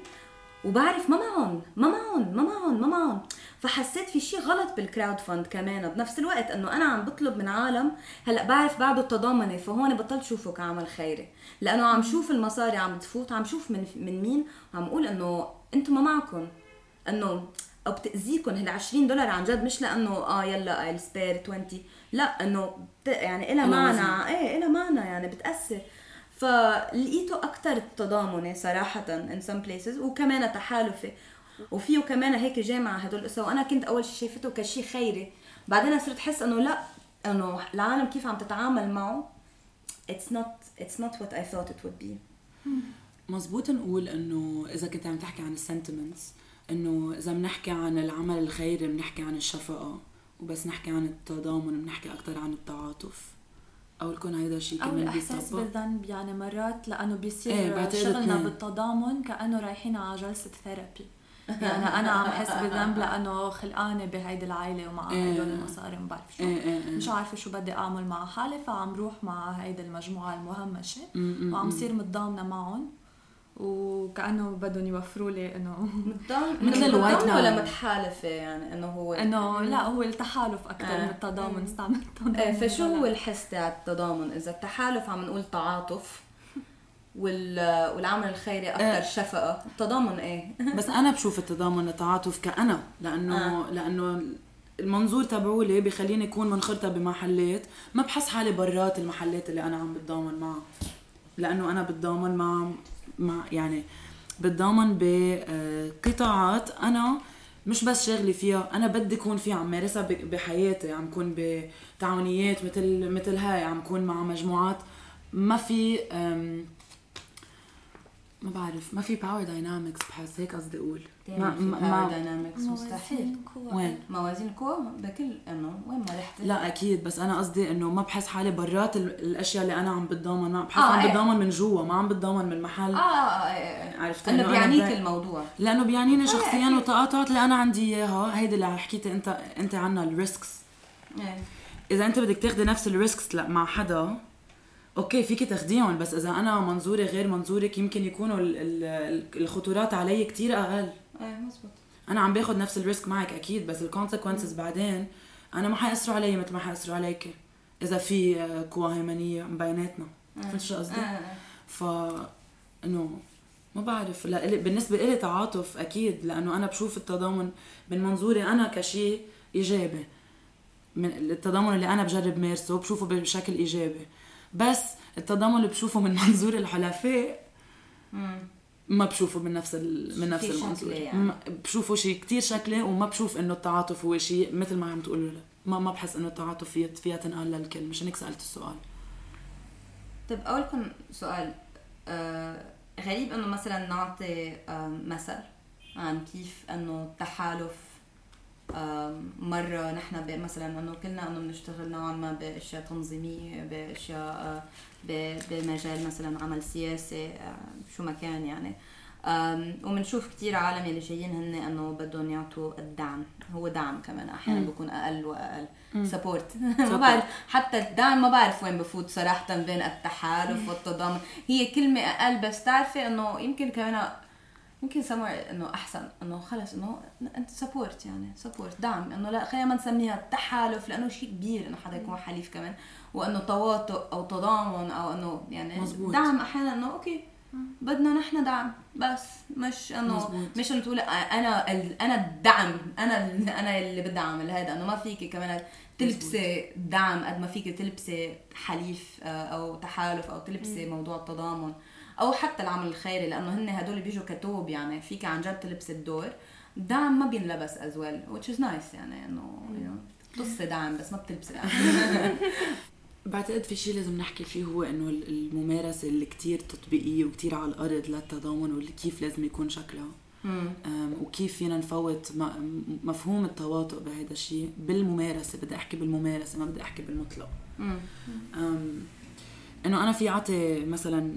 وبعرف ما معهم ما معهم ما معهم ما معهم فحسيت في شيء غلط بالكراود فند كمان. بنفس الوقت إنه أنا عم بطلب من عالم هلأ بعرف بعده التضامني فهون بطلت شوفه كعمل خيري. لأنه عم شوف المصاري عم تفوت عم شوف من من مين وعم أقول إنه أنتم ما معكم. إنه أو بتأذيكم هال 20 دولار عن جد مش لأنه آه يلا I'll spare 20 لأ إنه يعني إلها معنى إيه إلها معنى يعني بتأثر. فلقيته أكثر تضامني صراحة in some places وكمان تحالفي. وفيه كمان هيك جامع هدول القصة وأنا كنت أول شيء شايفته كشيء خيري. بعدين صرت أحس إنه لا إنه العالم كيف عم تتعامل معه it's not it's not what I thought it would be. مزبوط نقول إنه إذا كنت عم تحكي عن ال sentiments إنه إذا بنحكي عن العمل الخيري بنحكي عن الشفقة وبس نحكي عن التضامن بنحكي أكثر عن التعاطف. أو يكون هيدا الشيء أو كمان الإحساس بالذنب يعني مرات لأنه بيصير إيه، بعتقد شغلنا. بالتضامن كأنه رايحين على جلسة therapy يعني أنا عم حس بالذنب لأنه خلقانة بهيدي العائله ومع إيه. هدول المصاري ما بعرف شو إيه إيه إيه مش عارفة شو بدي أعمل مع حالي فعم روح مع هيدي المجموعة المهمشة وعم. صير متضامنة معهم وكأنه بدهم يوفروا لي إنه متضامن مثل الوايت متضامن ناو. ولا متحالفة يعني إنه هو إنه لا هو التحالف أكثر آه. من التضامن استعمل التضامن إيه فشو هو الحس تاع التضامن إذا التحالف عم نقول تعاطف وال... والعمل الخيري أكثر إيه. شفقة التضامن إيه بس أنا بشوف التضامن التعاطف كأنا لأنه آه. لأنه المنظور تبعولي بخليني أكون منخرطة بمحلات ما بحس حالي برات المحلات اللي أنا عم بتضامن معها لأنه أنا بتضامن مع مع يعني بتضامن بقطاعات أنا مش بس شغلي فيها أنا بدي أكون فيها عم مارسها بحياتي عم كون بتعاونيات مثل مثل هاي عم كون مع مجموعات. ما في ما بعرف ما في power dynamics بحس هيك قصدي أقول. ما ما ما داينامكس مستحيل. وين؟ موازين قوى بكل انه وين ما رحت لا أكيد بس أنا قصدي إنه ما بحس حالي برات ال- الأشياء اللي أنا عم بتضامن. معها بحس آه، عم إيه. بتضامن من جوا ما عم بتضامن من المحل آه آه إيه عرفت إنه بيعنيك الموضوع. لأنه بيعنيني شخصيا أكيد. وتقاطعات اللي أنا عندي إياها. هيدي اللي حكيتي انت أنت عنها ال risks إيه. إذا أنت بدك تاخدي نفس ال risks لا مع حدا okay فيك تاخديهم بس إذا أنا منظوري غير منظورك يمكن يكونوا ال- ال- الخطورات علي كتير أقل. إيه مزبوط أنا عم باخذ نفس ال risk معك أكيد بس ال consequences بعدين أنا ما حيأثروا علي مثل ما حيأثروا عليك إذا في آه، قوى هيمنية بيناتنا فهمت شو قصدي؟ آه. ف إنه ما بعرف لا بالنسبة لي تعاطف أكيد لأنه أنا بشوف التضامن من منظوري أنا كشيء إيجابي من التضامن اللي أنا بجرب مارسه بشوفه بشكل إيجابي بس التضامن اللي بشوفه من منظور الحلفاء. ما بشوفه من نفس ال... من نفس المنظور يعني. بشوفه شيء كتير شكلي وما بشوف إنه التعاطف هو شيء مثل ما عم تقولوا له. ما ما بحس إنه التعاطف فيها فيها تنقال للكل. مشان هيك سألت السؤال. طيب اولكم سؤال. آه غريب إنه مثلا نعطي آه مثل عن كيف إنه التحالف آه مرة نحن مثلا إنه كلنا إنه بنشتغل نوعا ما بأشياء تنظيمية بأشياء آه بمجال مثلا عمل سياسي آه شو ما كان يعني. وبنشوف كتير عالم يلي جايين هن إنه بدهم يعطوا الدعم. هو دعم كمان. أحيانا مم. بيكون أقل وأقل. support ما بعرف. حتى الدعم ما بعرف وين بفوت صراحة بين التحالف والتضامن. هي كلمة أقل بس تعرفي إنه يمكن كمان يمكن سمر إنه أحسن. إنه خلص إنه أنت support يعني support دعم. إنه لا خلينا ما نسميها تحالف لأنه شيء كبير إنه حدا يكون حليف كمان. وإنه تواطؤ أو تضامن أو إنه يعني مزبوط. دعم أحيانا إنه okay بدنا نحن دعم بس مش إنه. مش إنه تقول أنا أنا الدعم أنا أنا اللي بدي أعمل هذا إنه ما فيك كمان تلبسي دعم قد ما فيك تلبسي حليف آه، أو تحالف أو تلبسي موضوع التضامن أو حتى العمل الخيري لأنه هن هدول بيجوا كتوب يعني فيك عن جد تلبسي الدور. الدعم ما بينلبس as well which is nice يعني إنه بتقصي دعم بس ما بتلبسي دعم. بعتقد في شيء لازم نحكي فيه هو إنه ال- الممارسة اللي كتير تطبيقية وكتير على الأرض للتضامن واللي كيف لازم يكون شكلها. وكيف فينا نفوت مفهوم التواطؤ بهذا الشيء. بالممارسة بدي أحكي بالممارسة ما بدي أحكي بالمطلق. إنه أنا في اعطي مثلا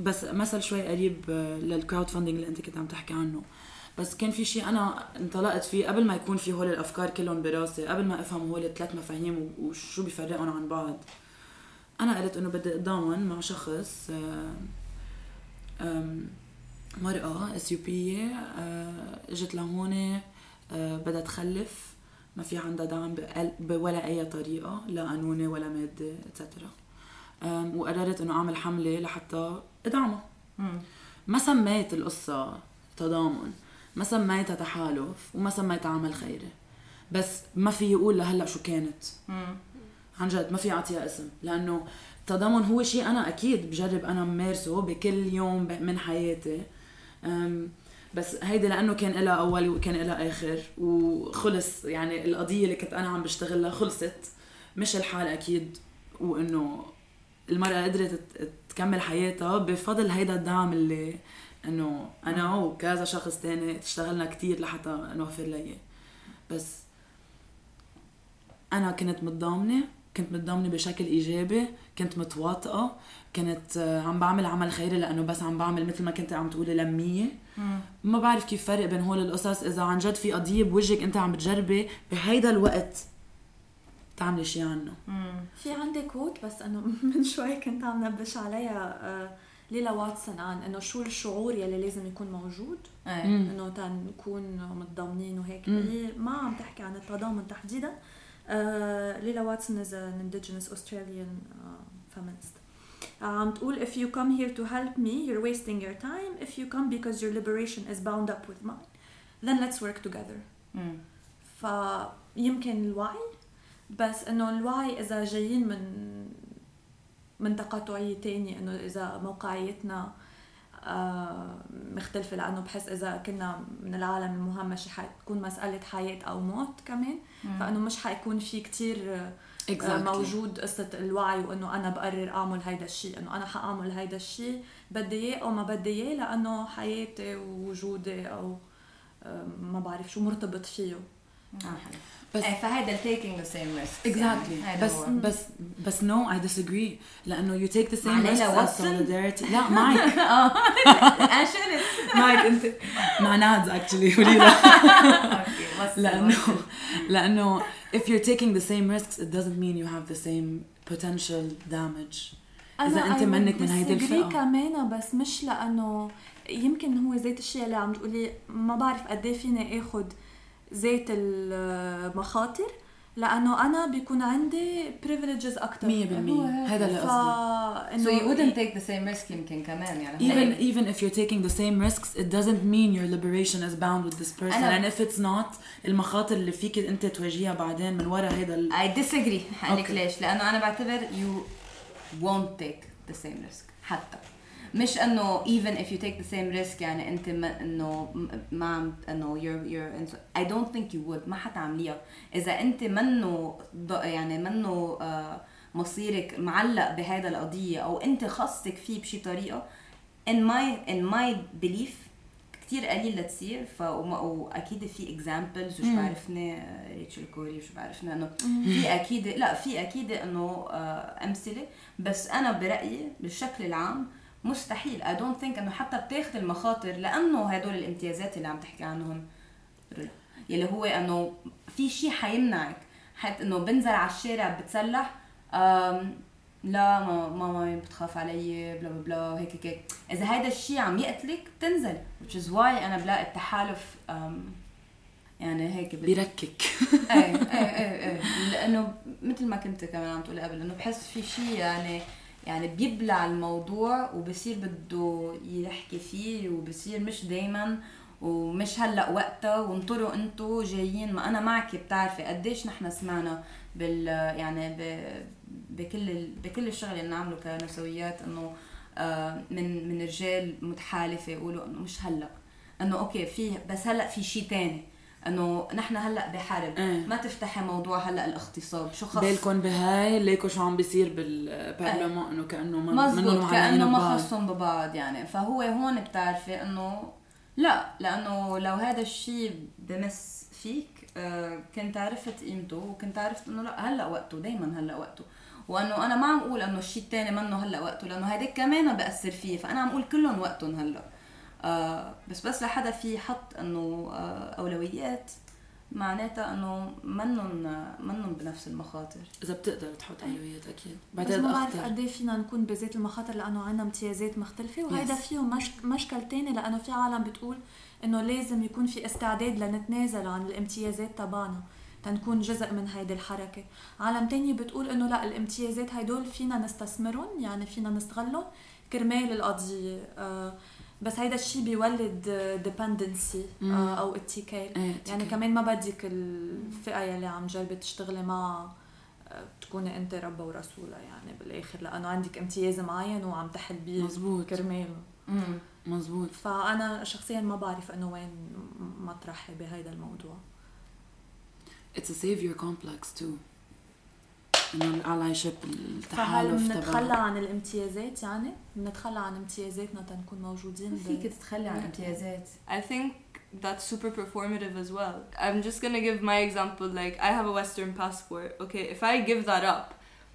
بس مثل شوي قريب آه، للكراود فاندنج اللي أنت كنت عم تحكي عنه. بس كان في شيء أنا انطلقت فيه قبل ما يكون في هول الأفكار كلهم براسي قبل ما أفهم هول الثلاث مفاهيم وشو بيفرقهم عن بعض. أنا قلت إنه بدي اتضامن مع شخص آه، مرأة إثيوبية آه، إجت لهون آه، بدها تخلف ما في عندها دعم بولا أي طريقة لا قانوني ولا مادي اتسترا وقررت إنه أعمل حملة لحتى ادعمها. ما سميت القصة تضامن ما سميتها تحالف وما سميتها عمل خيري بس ما في يقول لهلأ شو كانت. عن جد ما في أعطيها اسم لأنه التضامن هو شيء أنا أكيد بجرب أنا ممارسه بكل يوم من حياتي. بس هيدي لأنه كان لها أول وكان لها آخر وخلص يعني القضية اللي كنت أنا عم بشتغلها خلصت. مش الحال أكيد وإنه المرأة قدرت تكمل حياتها بفضل هيدا الدعم اللي إنه أنا وكذا شخص تاني اشتغلنا كتير لحتى نوفر لي بس أنا كنت متضامنة كنت متضامنة بشكل إيجابي كنت متواطئة كنت عم بعمل عمل خيري لأنه بس عم بعمل مثل ما كنت عم تقولي لمية. ما بعرف كيف فرق بين هول القصص. إذا عن جد في قضية بوجهك أنت عم بتجربي بهيدا الوقت تعملي شيء عنه. في عندي كوت بس انه من شوي كنت عم نبش عليها آه، ليلا واتسون عن إنه شو الشعور يلي لازم يكون موجود؟ إيه. إنه تنكون متضامنين وهيك. هي ما عم تحكي عن التضامن تحديدا آه، ليلا واتسون از ان indigenous Australian uh, feminist عم تقول if you come here to help me you're wasting your time if you come because your liberation is bound up with mine then let's work together فيمكن الوعي بس انه الوعي اذا جايين من من تقاطعية تانية انه اذا موقعيتنا آه مختلفة لأنه بحس إذا كنا من العالم المهمش حتكون مسألة حياة أو موت كمان مم. فإنه مش حيكون في كتير exactly. موجود قصة الوعي وإنه أنا بقرر أعمل هيدا الشيء إنه أنا حأعمل هيدا الشيء بدي إياه أو ما بدي إياه لأنه حياتي ووجودي أو ما بعرف شو مرتبط فيه آه بس إيه، فهيدا the same risk. exactly. يعني بس. بس بس no I disagree. لأنه you take the same risk as solidarity. لا معك آه. أنا شلت معك انت مع نادز اكشلي وليلى لأنه لأنه if you're taking the same risks it doesn't mean you have the same potential damage. إذا أنت منك من هيدي الفئة. كمان بس مش لأنه يمكن هو زيت الشيء اللي عم تقولي ما بعرف قد إيه فيني اخذ زيت المخاطر لأنه أنا بيكون عندي بريفليجز أكثر 100% هذا اللي قصدي so you wouldn't take the same risk يمكن كمان يعني even even if you're taking the same risks it doesn't mean your liberation is bound with this person and if it's not المخاطر اللي فيك انت تواجهها بعدين من وراء هذا ال... I disagree حقلك okay. ليش لأنه أنا بعتبر you won't take the same risk حتى مش إنه even if you take the same risk يعني أنت ما إنه ما عم إنه you're you're I don't think you would ما حتعمليها. إذا أنت منه يعني منه آه، مصيرك معلق بهذا القضية أو أنت خصك فيه بشي طريقة in my in my belief كثير قليل لتصير. ف وأكيد في اكزامبلز وش بعرفني ريتشل كوري وش بعرفنا إنه في أكيد لا في أكيد إنه آه، أمثلة. بس أنا برأيي بالشكل العام مستحيل. I don't think إنه حتى بتاخذ المخاطر لأنه هدول الامتيازات اللي عم تحكي عنهم. يلي هو إنه في شيء حيمنعك. حتى إنه بنزل على الشارع بتسلح لا ماما بتخاف علي بلا بلا بلا هيك هيك. إذا هذا الشيء عم يقتلك بتنزل. Which is why أنا بلاقي التحالف يعني هيك بيركك. إيه إيه إيه إيه. لأنه مثل ما كنت كمان عم تقولي قبل إنه بحس في شيء يعني يعني بيبلع الموضوع وبصير بده يحكي فيه وبصير مش دايما ومش هلأ وقتها وانطروا انتو جايين ما أنا معك بتعرفي قديش نحن سمعنا بال يعني ب بكل بكل الشغل اللي بنعمله كنسويات إنه آه، من من رجال متحالفة يقولوا إنه مش هلأ. إنه أوكي في بس هلأ في شيء تاني. إنه نحن هلأ بحرب. آه. ما تفتحي موضوع هلأ الاغتصاب. شو خص بالكم بهاي ليكو شو عم بيصير بالبرلمان؟ آه. إنه كأنه مزبوط كأنه ما خصهم ببعض يعني. فهو هون بتعرفي إنه لأ لأنه لو هذا الشيء بمس فيك آه كنت عرفت قيمته وكنت عرفت إنه لأ هلأ وقته دائما هلأ وقته. وإنه أنا ما عم أقول إنه الشيء الثاني منه هلأ وقته لأنه هذاك كمان بأثر فيه. فأنا عم أقول كلهم وقتهم هلأ. بس بس لحدا في حط إنه آه أولويات. معناتها إنه منن منن بنفس المخاطر. إذا بتقدر تحط اولويات أكيد بعتقد ما بعرف قد إيه فينا نكون بذات المخاطر لأنه عندنا امتيازات مختلفة وهيدا فيه مش... مشكل تاني. لأنه في عالم بتقول إنه لازم يكون في استعداد لنتنازل عن الامتيازات تبعنا تنكون جزء من هيدي الحركة. عالم تاني بتقول إنه لا الامتيازات هدول فينا نستثمرهم يعني فينا نستغلهم. كرمال القضية آه بس هيدا الشيء بيولد ديبندنسي آه، أو اتكال. إيه يعني كمان ما بدك الفئة يلي عم جربي تشتغلي مع آه، تكوني أنت ربة ورسولها يعني بالآخر. لأنه عندك امتياز معين وعم تحل بيه مزبوط كرماله. مزبوط فأنا شخصيا ما بعرف إنه وين مطرحي بهيدا الموضوع. It's a savior complex too. انه الالي شيب فهل التحالف بنتخلى تبع عن الامتيازات يعني بنتخلى عن امتيازاتنا تنكون موجودين ب- فيك تتخلي عن امتيازات I think that's super performative as well. I'm just gonna give my example. Like, I have a Western passport. Okay, if I give that up,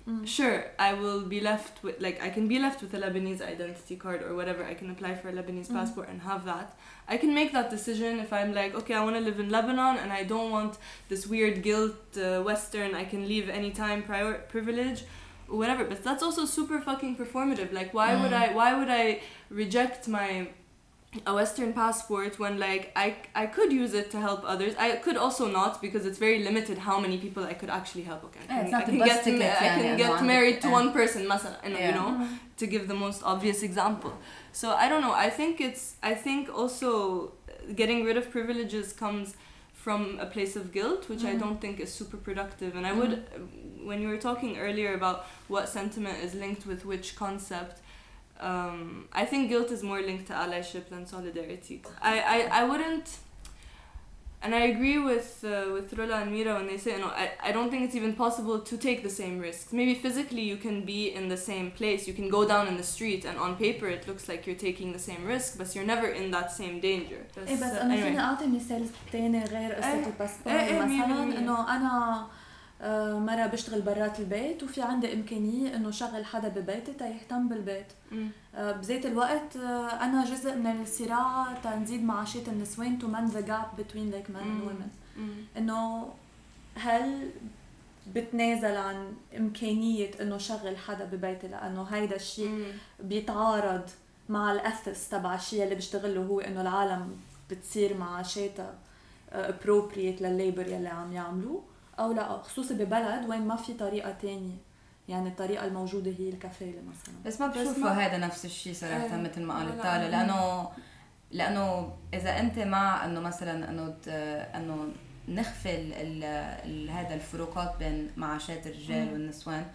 مم. sure, I will be left with, like, I can be left with a Lebanese identity card or whatever. I can apply for a Lebanese Mhm. passport and have that. I can make that decision if I'm like, okay, I wanna live in Lebanon and I don't want this weird guilt uh, Western, I can leave anytime prior privilege. or Whatever, but that's also super fucking performative. Like, why would Mm. I? Why would I reject my a Western passport when like I I could use it to help others. I could also not because it's very limited how many people I could actually help. Okay, I Yeah, can, it's not I the can bus get ticket, ma- I يعني can إنه get عندك- married to yeah. one person مثلا you know, you Yeah. know to give the most obvious example. So I don't know. I think it's I think also getting rid of privileges comes from a place of guilt, which I Mhm. don't think is super productive. And I would, when you were talking earlier about what sentiment is linked with which concept, um, I think guilt is more linked to allyship than solidarity. I, I, I wouldn't. And I agree with uh, with Rola and Mira when they say, no, I, I don't think it's even possible to take the same risks. Maybe physically you can be in the same place, you can go down in the street, and on paper it looks like you're taking the same risk, but you're never in that same danger. ايه بس uh, انا anyway. فيني اعطي مثال تاني غير قصه إيه. الباسبور إيه إيه، مية مثلا بالمية. انه انا آه، مرة بشتغل برات البيت وفي عندي إمكانية إنه شغل حدا ببيتي تيهتم بالبيت. آه، بذات الوقت آه، أنا جزء من الصراع تنزيد معاشات النسوان to mend the gap between like men and women. إنه هل بتنازل عن إمكانية إنه شغل حدا ببيتي لأنه هيدا الشيء. بيتعارض مع الاثس تبع الشيء اللي بيشتغله هو إنه العالم بتصير معاشاتها appropriate للليبر يلي عم يعملوه أو لا خصوصي ببلد وين ما في طريقة تانية يعني الطريقة الموجودة هي الكفاله مثلا بس ما بشوفه هذا نفس الشيء صراحة إيه. مثل ما قالت لا، تالا لا. لأنه لأنه إذا أنت مع إنه مثلا إنه إنه نخفي هذا الفروقات بين معاشات الرجال. والنسوان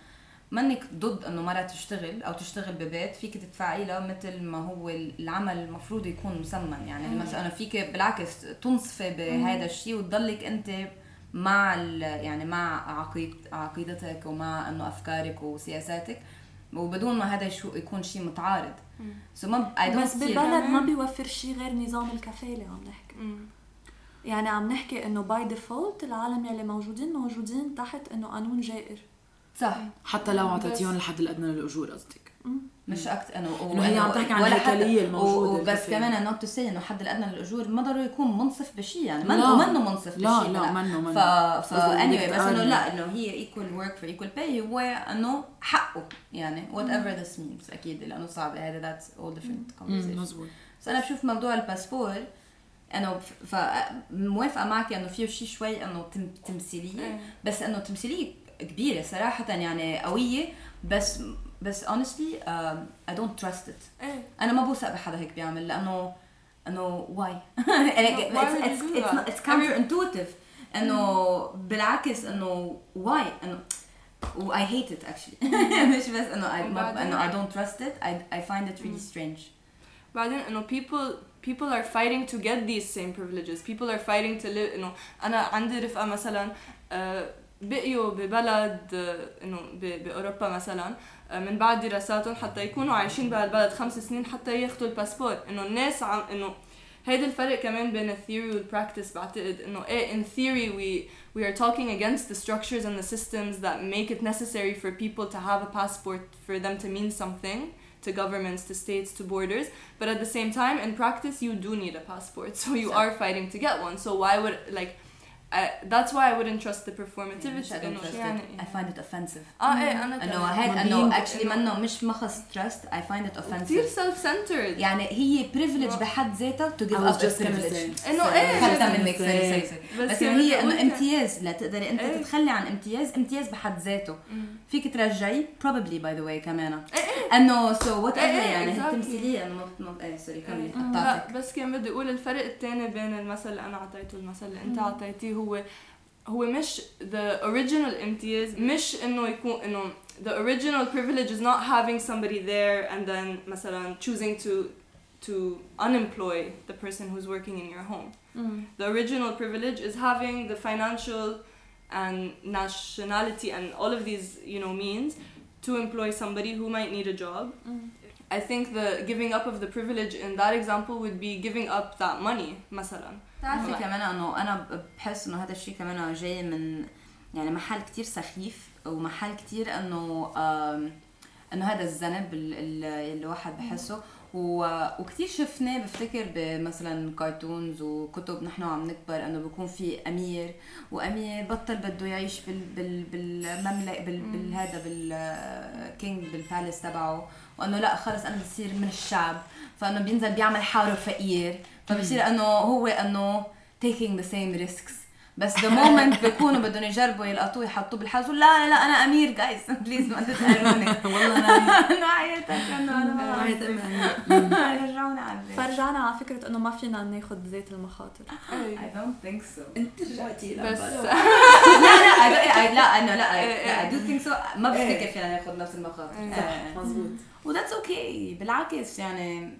منك ضد إنه مرة تشتغل أو تشتغل ببيت فيك تدفعي لها مثل ما هو العمل المفروض يكون مسمن يعني مم. مثلا فيك بالعكس تنصفي بهذا الشيء وتضلك أنت مع ال- يعني مع عقيد عقيدتك ومع إنه أفكارك وسياساتك. وبدون ما هذا شو يكون شيء متعارض. so ما أي بس بالبلد ما بيوفر شيء غير نظام الكفاله عم نحكي. Mm. يعني عم نحكي إنه by default العالم يلي موجودين موجودين تحت إنه قانون جائر. صح. حتى لو اعطيتيهم الحد الأدنى للأجور قصدك. مش أكثر أنه إنه هي عم تحكي عن و- وبس الكفاية. كمان not to say إنه الحد الادنى للأجور ما ضروري يكون منصف بشيء يعني لا. منه منه منصف لا بشيء لا منه ف منه ف قصدي anyway بس إنه. لا إنه هي equal work for equal pay هو إنه حقه يعني whatever this means أكيد لأنه صعبه هذا all different مم، conversation مزبوط بس أنا بشوف موضوع الباسبور إنه ف ف- موافقة معك إنه فيه شيء شوي إنه تم تمثيلية إيه. بس إنه تمثيلية كبيرة صراحة يعني قوية بس بس honestly um, I don't trust it إيه. انا ما بوثق بحدا هيك بيعمل لانه انه why why would it's, you it's, do it's, that? not, it's counterintuitive انه بالعكس انه why انه و I hate it actually مش بس انه I ما- وبعدين- انه I don't trust it I, I find it really strange بعدين انه people people are fighting to get these same privileges people are fighting to live انه انا عندي رفقه مثلا آه، بقيوا ببلد آه، انه ب- باوروبا مثلا آه، من بعد دراساتهم حتى يكونوا عايشين بهالبلد خمس سنين حتى ياخذوا الباسبور انه الناس عم انه هيدا الفرق كمان بين الثيوري والبراكتس بعتقد انه ايه in theory we we are talking against the structures and the systems that make it necessary for people to have a passport for them to mean something to governments to states to borders but at the same time in practice you do need a passport so you So- are fighting to get one so why would like I, that's why I wouldn't trust the performativity don't إنه trust يعني I find it offensive. آه إيه أنا أنه كمان هيك ما أنه بين- actually إنه- منه مش مخص trust I find it كثير offensive. Self centered يعني هي privilege بحد ذاتها to give up just privilege. say. إنه إيه حتى منك say. sorry بس يعني إنه هي إنه قلت- امتياز. لتقدري أنت إيه. تتخلي عن امتياز امتياز بحد ذاته. فيك ترجعي؟ Probably by the way كمان. إيه أنه so what إيه إيه يعني؟ مط- مط- إيه sorry كملي إيه. قطعتك. لا بس كان بدي أقول الفرق الثاني بين المثل اللي أنا أعطيته المثل اللي أنت مم. اعطيتيه هو هو مش the original امتياز مش انه يكون انه the original privilege is not having somebody there and then مثلا choosing to to unemploy the person who's working in your home. The original privilege is having the financial and nationality and all of these, you know, means to employ somebody who might need a job. I think the giving up of the privilege in that example would be giving up that money, مثلا. بتعرفي كمان إنه أنا بحس إنه هذا الشيء كمان جاي من يعني محل كتير سخيف ومحل كتير إنه إنه هذا الذنب ال- ال- اللي الواحد بحسه. و... وكثير شفناه بفتكر بمثلا كرتونز وكتب نحن عم نكبر إنه بيكون في أمير وأمير بطل بده يعيش بال بال بالمملكه بال بالهذا بالكينج بالباليس تبعه. وإنه لا خلص أنا بصير من الشعب. فإنه بينزل بيعمل حاله فقير. فبصير إنه هو إنه taking the same risks. بس the moment بيكونوا بدهم يجربوا يلقطوه يحطوه بالحاز لا لا لا أنا أمير جايز بليز ما تسألوني. والله أنا انه حياتك انه أنا. رجعونا على البيت. فرجعنا على فكرة إنه ما فينا ناخذ زيت المخاطر. I don't think so. أنت رجعتي بس. لا لا لا انه لا لا I do think so. ما بفتكر إيه. فينا ناخذ نفس المخاطر. مزبوط و that's okay بالعكس يعني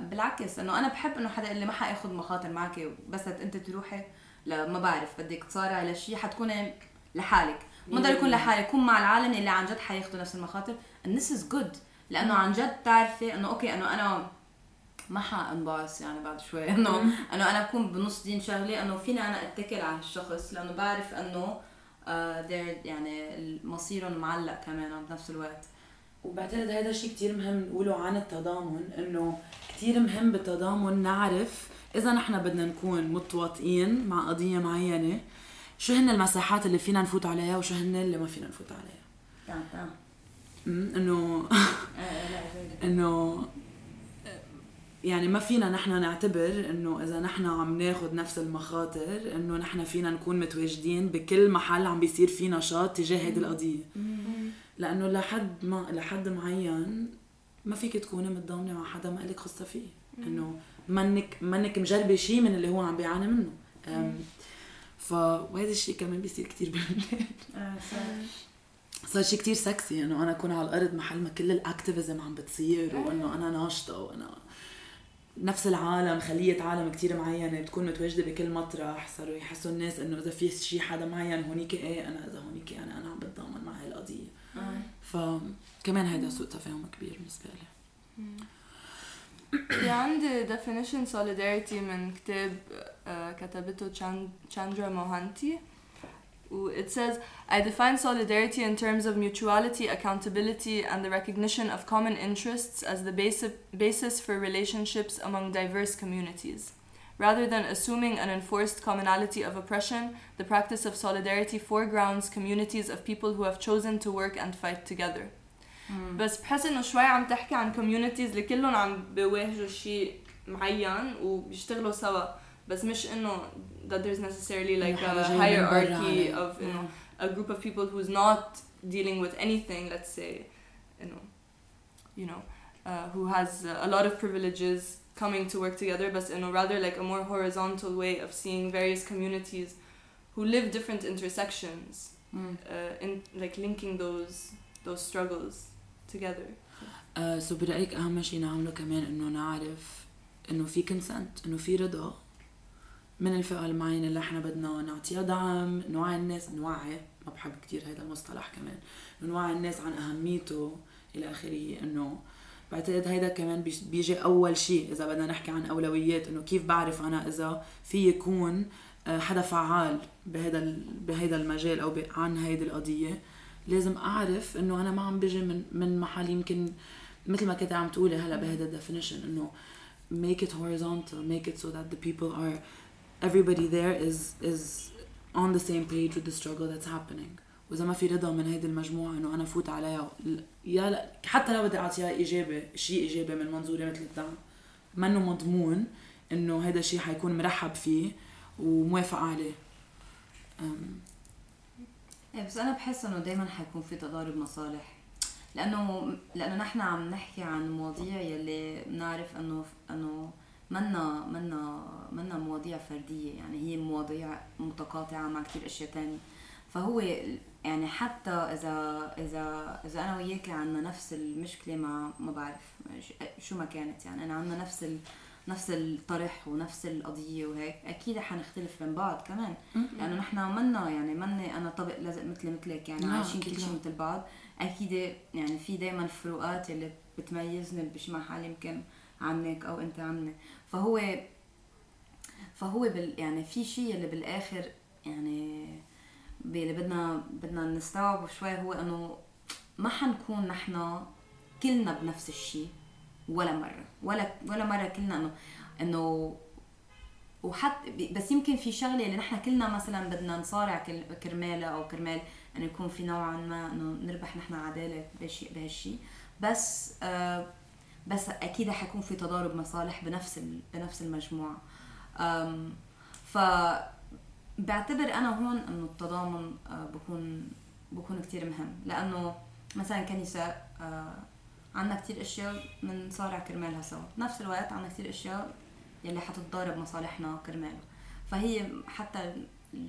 بالعكس إنه أنا بحب إنه حدا اللي ما حياخذ مخاطر معك بس أنت تروحي لا ما بعرف بدك تصارع لشيء حتكوني لحالك. ما ضل يكون لحالك كون مع العالم اللي عن جد حياخذوا نفس المخاطر and this is good. لأنه عن جد تعرفي إنه okay إنه أنا ما حانبعث يعني بعد شوي. إنه إنه أنا أكون بنص دين شغله إنه فيني أنا أتكل على الشخص لأنه بعرف إنه آه يعني مصيرهم معلق كمان بنفس الوقت. وبعتقد هذا الشيء كتير مهم نقوله عن التضامن إنه كتير مهم بالتضامن نعرف إذا نحن بدنا نكون متواطئين مع قضية معينة شو هن المساحات اللي فينا نفوت عليها وشو هن اللي ما فينا نفوت عليها. إنه آه،. إنه يعني ما فينا نحن نعتبر إنه إذا نحن عم ناخذ نفس المخاطر إنه نحن فينا نكون متواجدين بكل محل عم بيصير في نشاط تجاه هيدي القضية. لأنه لحد ما لحد معين ما فيك تكوني متضامنة مع حدا ما لك خصة فيه. إنه منك منك مجربة شيء من اللي هو عم بيعاني منه. أم، ف وهذا الشيء كمان بيصير كثير بالبلاد آه،. صار شيء كتير سكسي إنه أنا أكون على الأرض محل ما كل ال activism عم بتصير وإنه أنا ناشطة وأنا نفس العالم خلية عالم كتير معينة بتكون متواجدة بكل مطرح. صاروا يحسوا الناس إنه إذا في شي حدا معين هونيك إيه أنا إذا هونيك أنا أنا عم بتضامن مع هاي القضية. آه. فكمان هيدا سوء تفاهم كبير بالنسبة لي في عندي definition solidarity من كتاب آه، كتبته تشان- تشاندرا موهانتي و it says I define solidarity in terms of mutuality, accountability and the recognition of common interests as the basic, basis for relationships among diverse communities. Rather than assuming an enforced commonality of oppression, the practice of solidarity foregrounds communities of people who have chosen to work and fight together. بس بحس انه شوي عم تحكي عن كوميونيتيز اللي كلهم عم بيواجهوا شيء معين وبيشتغلوا سوا بس مش انه that there's necessarily like حدا a جاي من برا hierarchy عليه. of you know a group of people who's not dealing with anything let's say you know you know uh, who has a lot of privileges coming to work together but you know rather like a more horizontal way of seeing various communities who live different intersections مم. uh, in like linking those those struggles together آه سو برأيك أهم شيء نعمله كمان إنه نعرف إنه في كونسنت إنه في رضا من الفئة المعينة اللي إحنا بدنا نعطيها دعم نوعي الناس نوعي ما بحب كتير هذا المصطلح كمان إنه نوعي الناس عن أهميته إلى آخره إنه بعتقد هيدا كمان بيج- بيجي أول شيء إذا بدنا نحكي عن أولويات إنه كيف بعرف أنا إذا في يكون آه، حدا فعال بهذا بهذا المجال ب- عن هيدي القضية. لازم أعرف إنه أنا ما عم بيجي من من محل يمكن مثل ما كنت عم تقولي هلا بهذا ال definition إنه make it horizontal make it so that the people are everybody there is is on the same page with the struggle that's happening. وإذا ما في رضا من هيدي المجموعة إنه أنا فوت عليها يا لا حتى لو بدي اعطيها إجابة شيء ايجابي من منظوري مثل الدعم منه مضمون إنه هذا الشيء حيكون مرحب فيه وموافق عليه. إيه بس أنا بحس إنه دائما حيكون في تضارب مصالح. لأنه لأنه نحن عم نحكي عن مواضيع يلي بنعرف إنه إنه منا منا منا مواضيع فردية. يعني هي مواضيع متقاطعة مع كثير أشياء تانية. فهو يعني حتى إذا إذا إذا أنا وياك عندنا نفس المشكلة مع ما بعرف شو ما كانت يعني. أنا عندنا نفس ال... نفس الطرح ونفس القضية وهيك. أكيد حنختلف من بعض كمان. لأنه نحن منا يعني مني أنا طبق لازق مثلي مثلك يعني عايشين كل شيء مثل بعض. أكيد يعني في دايما فروقات اللي بتميزني بشي محل يمكن عنك أو أنت عني. فهو فهو بال يعني في شيء اللي بالآخر يعني اللي بدنا بدنا نستوعبه شوي هو إنه ما حنكون نحن كلنا بنفس الشيء ولا مرة. ولا ولا مرة كلنا انه إنه وحتى بس يمكن في شغلة اللي نحن كلنا مثلا بدنا نصارع كرمالها أو كرمال إنه يكون في نوعا ما إنه نربح نحن عدالة بهالشيء بهالشيء. بس آه بس أكيد حيكون في تضارب مصالح بنفس بنفس المجموعة. ف بعتبر أنا هون إنه التضامن آه، بكون بكون كتير مهم. لأنه مثلا كنساء آه، عندنا كتير أشياء بنصارع كرمالها سوا. بنفس الوقت عندنا كتير أشياء يلي حتتضارب مصالحنا كرمالها فهي حتى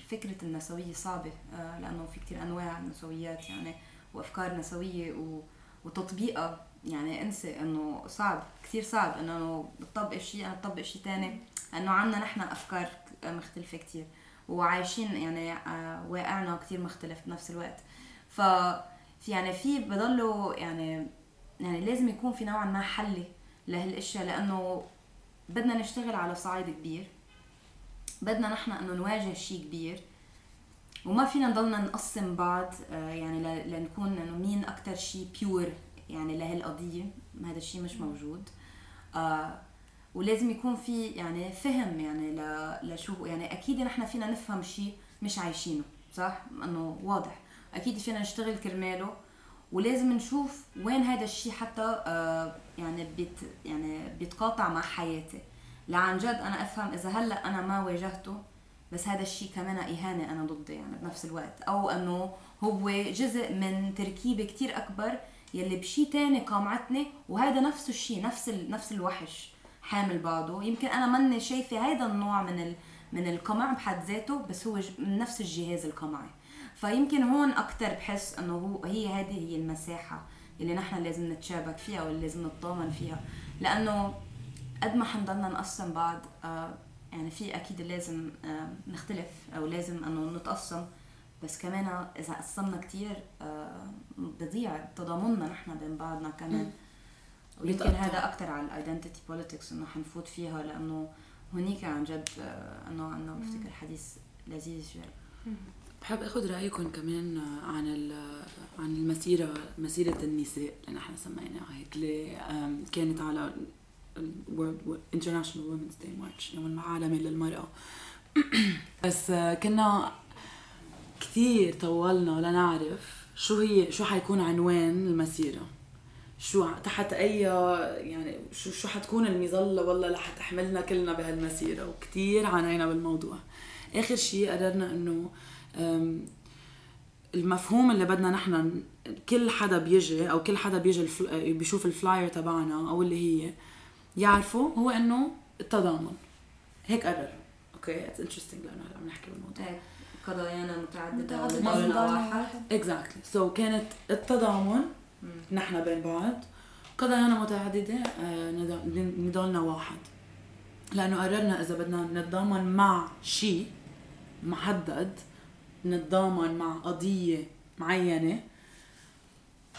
فكرة النسوية صعبة آه، لأنه في كتير أنواع نسويات يعني وأفكار نسوية. وتطبيقها يعني انسى إنه صعب كثير صعب إنه بتطبق شيء أنا بطبق شيء ثاني إنه عندنا نحن أفكار مختلفة كثير وعايشين يعني آه، واقعنا كثير مختلف بنفس الوقت. ف يعني في بضلوا يعني يعني لازم يكون في نوعا ما حل لهالأشياء لأنه بدنا نشتغل على صعيد كبير. بدنا نحن إنه نواجه شيء كبير. وما فينا نضلنا نقسم بعض آه، يعني لنكون إنه مين أكثر شيء بيور يعني لهالقضية. هذا الشيء مش موجود. آه ولازم يكون في يعني فهم يعني لشو يعني أكيد نحن فينا نفهم شيء مش عايشينه صح؟ إنه واضح. أكيد فينا نشتغل كرماله ولازم نشوف وين هذا الشيء حتى آه يعني بيت يعني بيتقاطع مع حياتي. لعن جد أنا أفهم إذا هلأ أنا ما واجهته بس هذا الشيء كمان إهانة أنا ضدي يعني بنفس الوقت. أو إنه هو جزء من تركيبة كتير أكبر يلي بشيء تاني قامعتني وهذا نفس الشيء نفس ال... نفس الوحش. حامل بعضه. يمكن أنا ماني شايفة هذا النوع من ال... من القمع بحد ذاته بس هو من نفس الجهاز القمعي. فيمكن هون أكثر بحس إنه هو هي هذه هي المساحة اللي نحن لازم نتشابك فيها واللي لازم نتضامن فيها. لأنه قد ما حنضلنا نقسم بعض آه يعني في أكيد لازم آه نختلف أو لازم إنه نتقسم. بس كمان إذا قسمنا كثير آه بضيع تضامننا نحن بين بعضنا كمان. ويمكن هذا أكثر على ال identity politics إنه حنفوت فيها لأنه هنيك عن جد آه، انه عنا بفتكر حديث لذيذ شوي. بحب آخذ رأيكم كمان عن عن المسيرة مسيرة النساء اللي نحن سميناها هيك اللي كانت على International Women's Day march يوم العالمي للمرأة. بس آه، كنا كثير طولنا لنعرف شو هي شو حيكون عنوان المسيرة. شو تحت أي يعني شو شو حتكون المظلة والله اللي حتحملنا كلنا بهالمسيرة. وكثير عانينا بالموضوع. آخر شيء قررنا إنه المفهوم اللي بدنا نحن كل حدا بيجي أو كل حدا بيجي بيشوف الفلاير تبعنا أو اللي هي يعرفه هو إنه التضامن. هيك قرر. Okay? It's interesting لأنه هلا عم نحكي بالموضوع. قضايانا متعددة متعددة واحد. Exactly so كانت التضامن نحن بين بعض. قضايانا متعددة آه، نضلنا واحد. لأنه قررنا إذا بدنا نتضامن مع شيء محدد نتضامن مع قضية معينة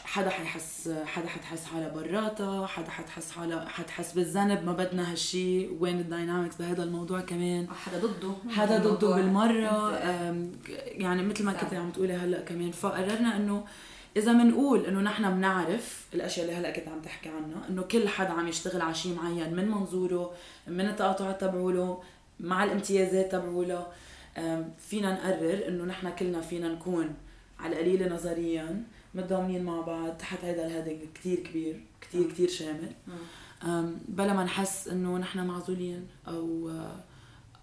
حدا حيحس حدا حتحس حالها براتها حدا حتحس حالها حتحس بالذنب ما بدنا هالشي. وين الداينامكس بهذا الموضوع كمان؟ حدا ضده. حدا ضده بالمرة. يعني مثل ما كنت عم تقولي هلأ كمان. فقررنا إنه إذا بنقول إنه نحن بنعرف الأشياء اللي هلأ كنت عم تحكي عنها إنه كل حدا عم يشتغل على شيء معين من منظوره من التقاطعات تبعوله مع الامتيازات تبعوله فينا نقرر إنه نحن كلنا فينا نكون على القليله نظريا متضامنين مع بعض تحت هذا الهدف كثير كبير كثير كثير شامل. بلا ما نحس إنه نحن معزولين أو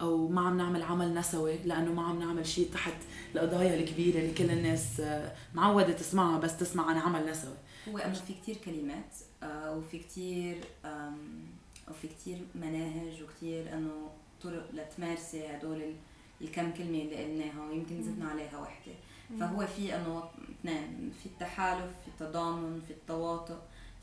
أو ما عم نعمل عمل نسوي لأنه ما عم نعمل شيء تحت القضايا الكبيرة اللي كل الناس آه، معودة تسمعها بس تسمع عن عمل نسوي. هو انه في كثير كلمات آه، وفي كثير وفي كتير مناهج وكتير إنه طرق لتمارسي هدول ال- الكم كلمة اللي قلناها ويمكن زدنا عليها وحدة. فهو في إنه اثنين في التحالف في التضامن في التواطؤ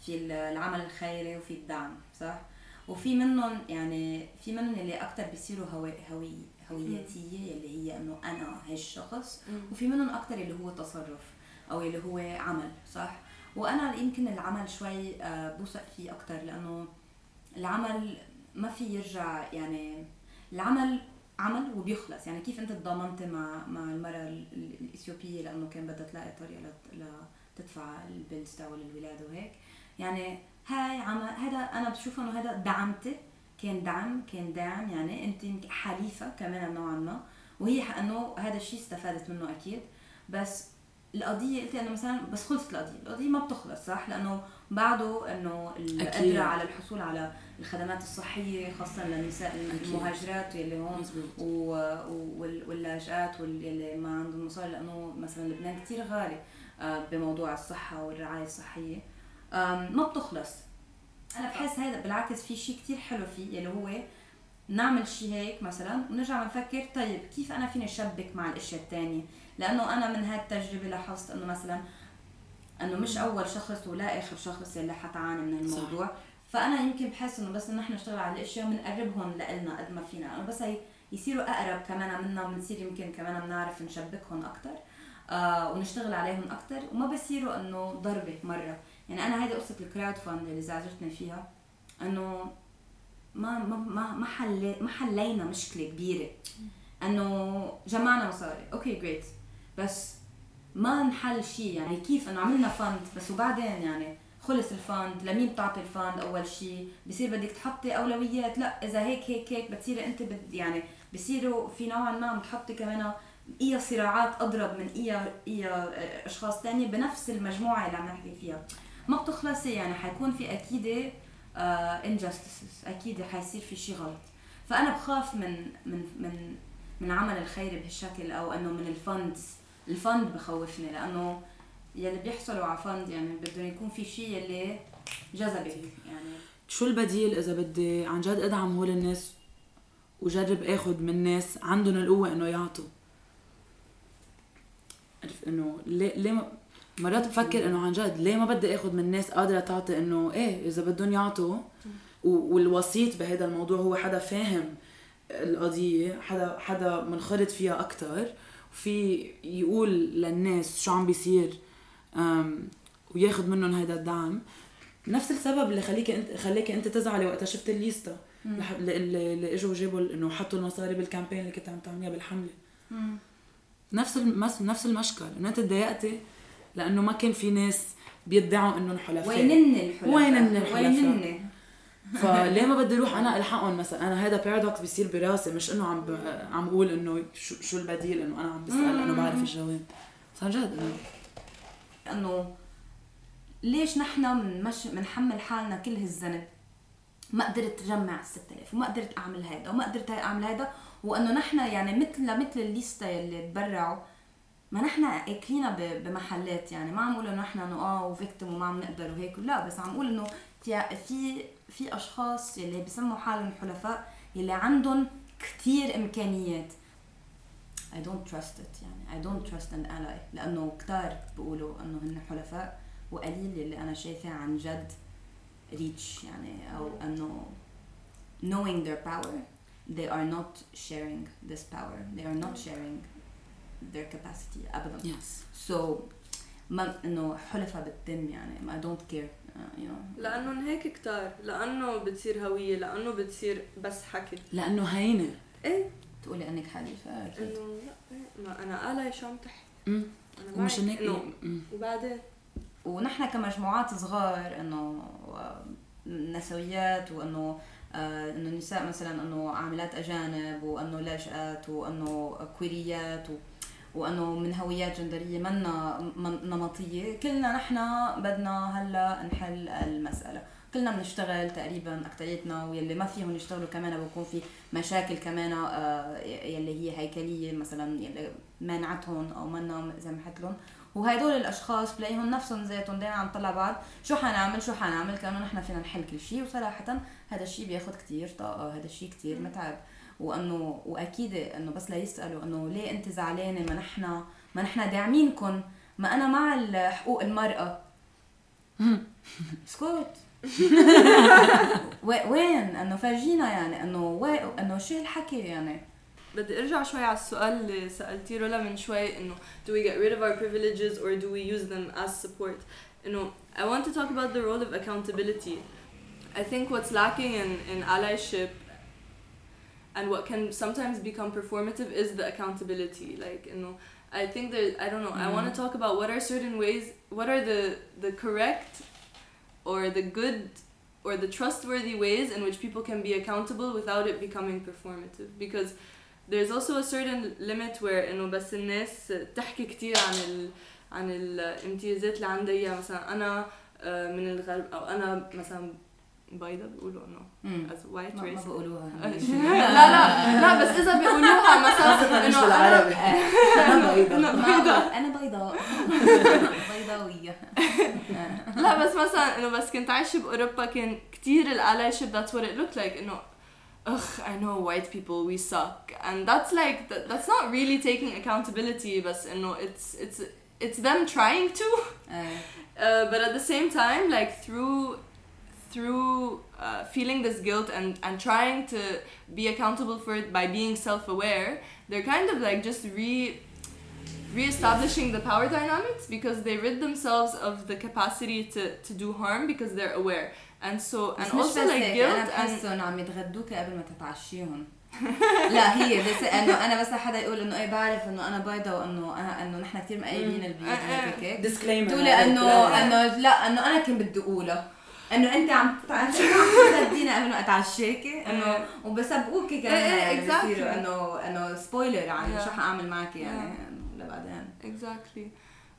في ال- العمل الخيري وفي الدعم صح؟ وفي منهم يعني في منهم اللي أكثر بيصيروا هوي هوي هويتية اللي هي إنه أنا هالشخص وفي منهم أكثر اللي هو تصرف أو اللي هو عمل صح؟ وأنا يمكن العمل شوي آه، بوثق فيه أكثر لأنه العمل ما في يرجع يعني العمل عمل وبيخلص. يعني كيف أنت تضامنت مع مع المرأة ال- ال- الإثيوبية لأنه كان بدها تلاقي طريقة لت- لتدفع البيلز تاعول الولاده وهيك؟ يعني هاي عمل هذا أنا بشوف إنه هذا دعمتي. كان دعم كان داعم يعني أنت حليفة كمان نوعا ما. وهي إنه هذا الشيء استفادت منه أكيد. بس القضية قلت إنه مثلا بس خلصت القضية، القضية ما بتخلص صح؟ لأنه بعده إنه أكيد. القدرة على الحصول على الخدمات الصحية خاصة للنساء. المهاجرات يلي هون و- وال- واللاجئات واللي ما عندهم مصاري. لأنه مثلا لبنان كثير غالي آه، بموضوع الصحة والرعاية الصحية. آم، ما بتخلص. أنا بحس هذا بالعكس في شيء كثير حلو فيه اللي هو نعمل شيء هيك مثلا ونرجع نفكر طيب كيف أنا فيني أشبك مع الأشياء الثانية لأنه أنا من هاي التجربه لاحظت إنه مثلا إنه مش أول شخص ولا آخر شخص اللي حتعاني من الموضوع. صح. فأنا يمكن بحس إنه بس نحن نشتغل على الأشياء بنقربهم لنا قد ما فينا. إنه بس هي يصيروا أقرب كمان منا وبنصير يمكن كمان بنعرف نشبكهم أكثر آه ونشتغل عليهم أكثر وما بصيروا إنه ضربة مرة. يعني أنا هذه قصة ال crowdfund اللي زعجتني فيها إنه ما ما ما ما, حل ما حلينا مشكلة كبيرة. إنه جمعنا مصاري. Okay great بس ما انحل شيء يعني كيف إنه عملنا fund بس وبعدين يعني خلص ال fund لمين بتعطي ال fund أول شيء بصير بدك تحطي أولويات؟ لا إذا هيك هيك هيك بتصيري أنت بد يعني بصيروا في نوعا ما عم تحطي كمان اي صراعات أضرب من اي اي أشخاص تانية بنفس المجموعة اللي عم نحكي فيها. ما بتخلصي يعني حيكون في أكيد injustices أكيد حيصير في شيء غلط. فأنا بخاف من من من من عمل الخيري بهالشكل أو إنه من الفندز الفند بخوفني لأنه يلي بيحصلوا على فند يعني بدهم يكون في شيء يلي جذبك يعني شو البديل إذا بدي عن جد أدعم هول الناس وجرب آخذ من ناس عندهم القوة إنه يعطوا؟ عرف إنه ليه ليه مرات بفكر إنه عن جد ليه ما بدي اخذ من ناس قادرة تعطي إنه إيه إذا بدهم يعطوا. والوسيط بهذا الموضوع هو حدا فاهم القضية حدا حدا منخرط فيها أكثر وفي يقول للناس شو عم بيصير وياخذ منهم هذا الدعم. نفس السبب اللي خليك أنت خليك أنت تزعلي وقتها شفت ال list اللي, إجوا جابوا إنه حطوا المصاري بال campaign اللي كنت عم تعمليها بالحملة. نفس المس نفس المشكل. انه أنت تضايقتي لأنه ما كان في ناس بيدعوا انهم حلفاء وينن الحلفاء. وينن الحلفاء؟ وينن. فليه ما بدي أروح أنا ألحقهم مثلا؟ أنا هذا paradox بيصير براسي مش إنه عم ب... عم أقول إنه شو شو البديل إنه أنا عم بسأل لأنه بعرف الجواب. بس عن جد إنه ليش نحن منحمل حالنا كل هالذنب ما قدرت أجمع 6000 وما قدرت أعمل هيدا وما قدرت أعمل هيدا وإنه نحن يعني مثل مثل ال list يلي تبرعوا ما نحن اكلينا بمحلات يعني. ما عم أقول إنه نحن إنه آه وفيكتم وما عم نقدر وهيك لا بس عم أقول إنه في في أشخاص يلي بسموا حالهم حلفاء يلي عندهم كثير إمكانيات. I don't trust it يعني. I don't trust an ally. لأنه كتار بيقولوا إنه هن حلفاء وقليل اللي أنا شايفاه عن جد reach يعني أو إنه knowing their power they are not sharing this power. They are not sharing their capacity أبدا يس so ما إنه حلفاء بالدم يعني. I don't care uh, you know. لأنهم هيك كتار. لأنه بتصير هوية لأنه بتصير بس حكي. لأنه هينة. إيه. تقولي إنك حليفة أكيد إنه لا إيه، ما أنا عم تحكي. ومشان معك هيك. إنه. وبعدين؟ ونحن كمجموعات صغار إنه نسويات وإنه آه، إنه النساء مثلا إنه عاملات أجانب وإنه لاجئات وإنه كويريات و وأنه من هويات جندرية منا من- نمطية. كلنا نحن بدنا هلا نحل المسألة. كلنا بنشتغل تقريبا اكثريتنا واللي ما فيهم يشتغلوا كمان بكون في مشاكل كمان آه، يلي هي هيكلية مثلا يلي مانعتهم أو منا سمحت لهم. وهدول الأشخاص بلاقيهم نفسهم ذاتهم دائما عم طلع بعض. شو حنعمل؟ شو حنعمل؟ كأنه نحن فينا نحل كل شيء وصراحه هذا الشيء بياخذ كتير طاقة هذا الشيء كتير متعب. وانه وأكيد إنه بس ليسألوا إنه ليه أنت زعلانة؟ ما نحن ما نحن داعمينكم ما أنا مع حقوق المرأة. اسكت. وين؟ إنه فرجينا يعني. إنه إنه شو الحكي يعني؟ بدي أرجع شوي على السؤال اللي سالتيه رولا من شوي إنه do we get rid of our privileges or do we use them as support إنه I want to talk about the role of accountability. I think what's lacking in in allyship and what can sometimes become performative is the accountability like you know I think that I don't know mm. I want to talk about what are certain ways what are the the correct or the good or the trustworthy ways in which people can be accountable without it becoming performative because there's also a certain limit where انه بس الناس تحكي كتير عن ال عن الامتيازات اللي عندها اياها مثلا انا آه، من الغرب او انا مثلا بيضة بيقولوا انه as white race ما بيقولوها لا لا لا بس اذا بيقولوها مثلا انه بالعربي أنا بيضاء أنا بيضاء بيضاوية لا بس مثلا إنه بس كنت عايشة بأوروبا كان كثير ال allyship that's what it looked like إنه ugh, I know white people, we suck, and that's like th- that's not really taking accountability, but you know, it's it's it's them trying to, uh. Uh, but at the same time, like through through uh, feeling this guilt and and trying to be accountable for it by being self-aware, they're kind of like just re re-establishing the power dynamics because they rid themselves of the capacity to, to do harm because they're aware and so and also like guilt انا بحسهم عم يتغدوك قبل ما تتعشيهم لا هي بس انه انا بس حدا يقول انه ايه بعرف انه انا بيضة وانه انا انه نحن كثير مقيمين البيوت وهيك هيك ديسكليمر تقولي انه انه لا انه انا كنت بدي اقولها انه انت عم تتغدينا قبل ما اتعشاكي انه وبسبقوكي كمان بصيروا انه انه سبويلر عن شو حاعمل معك يعني لبعدين exactly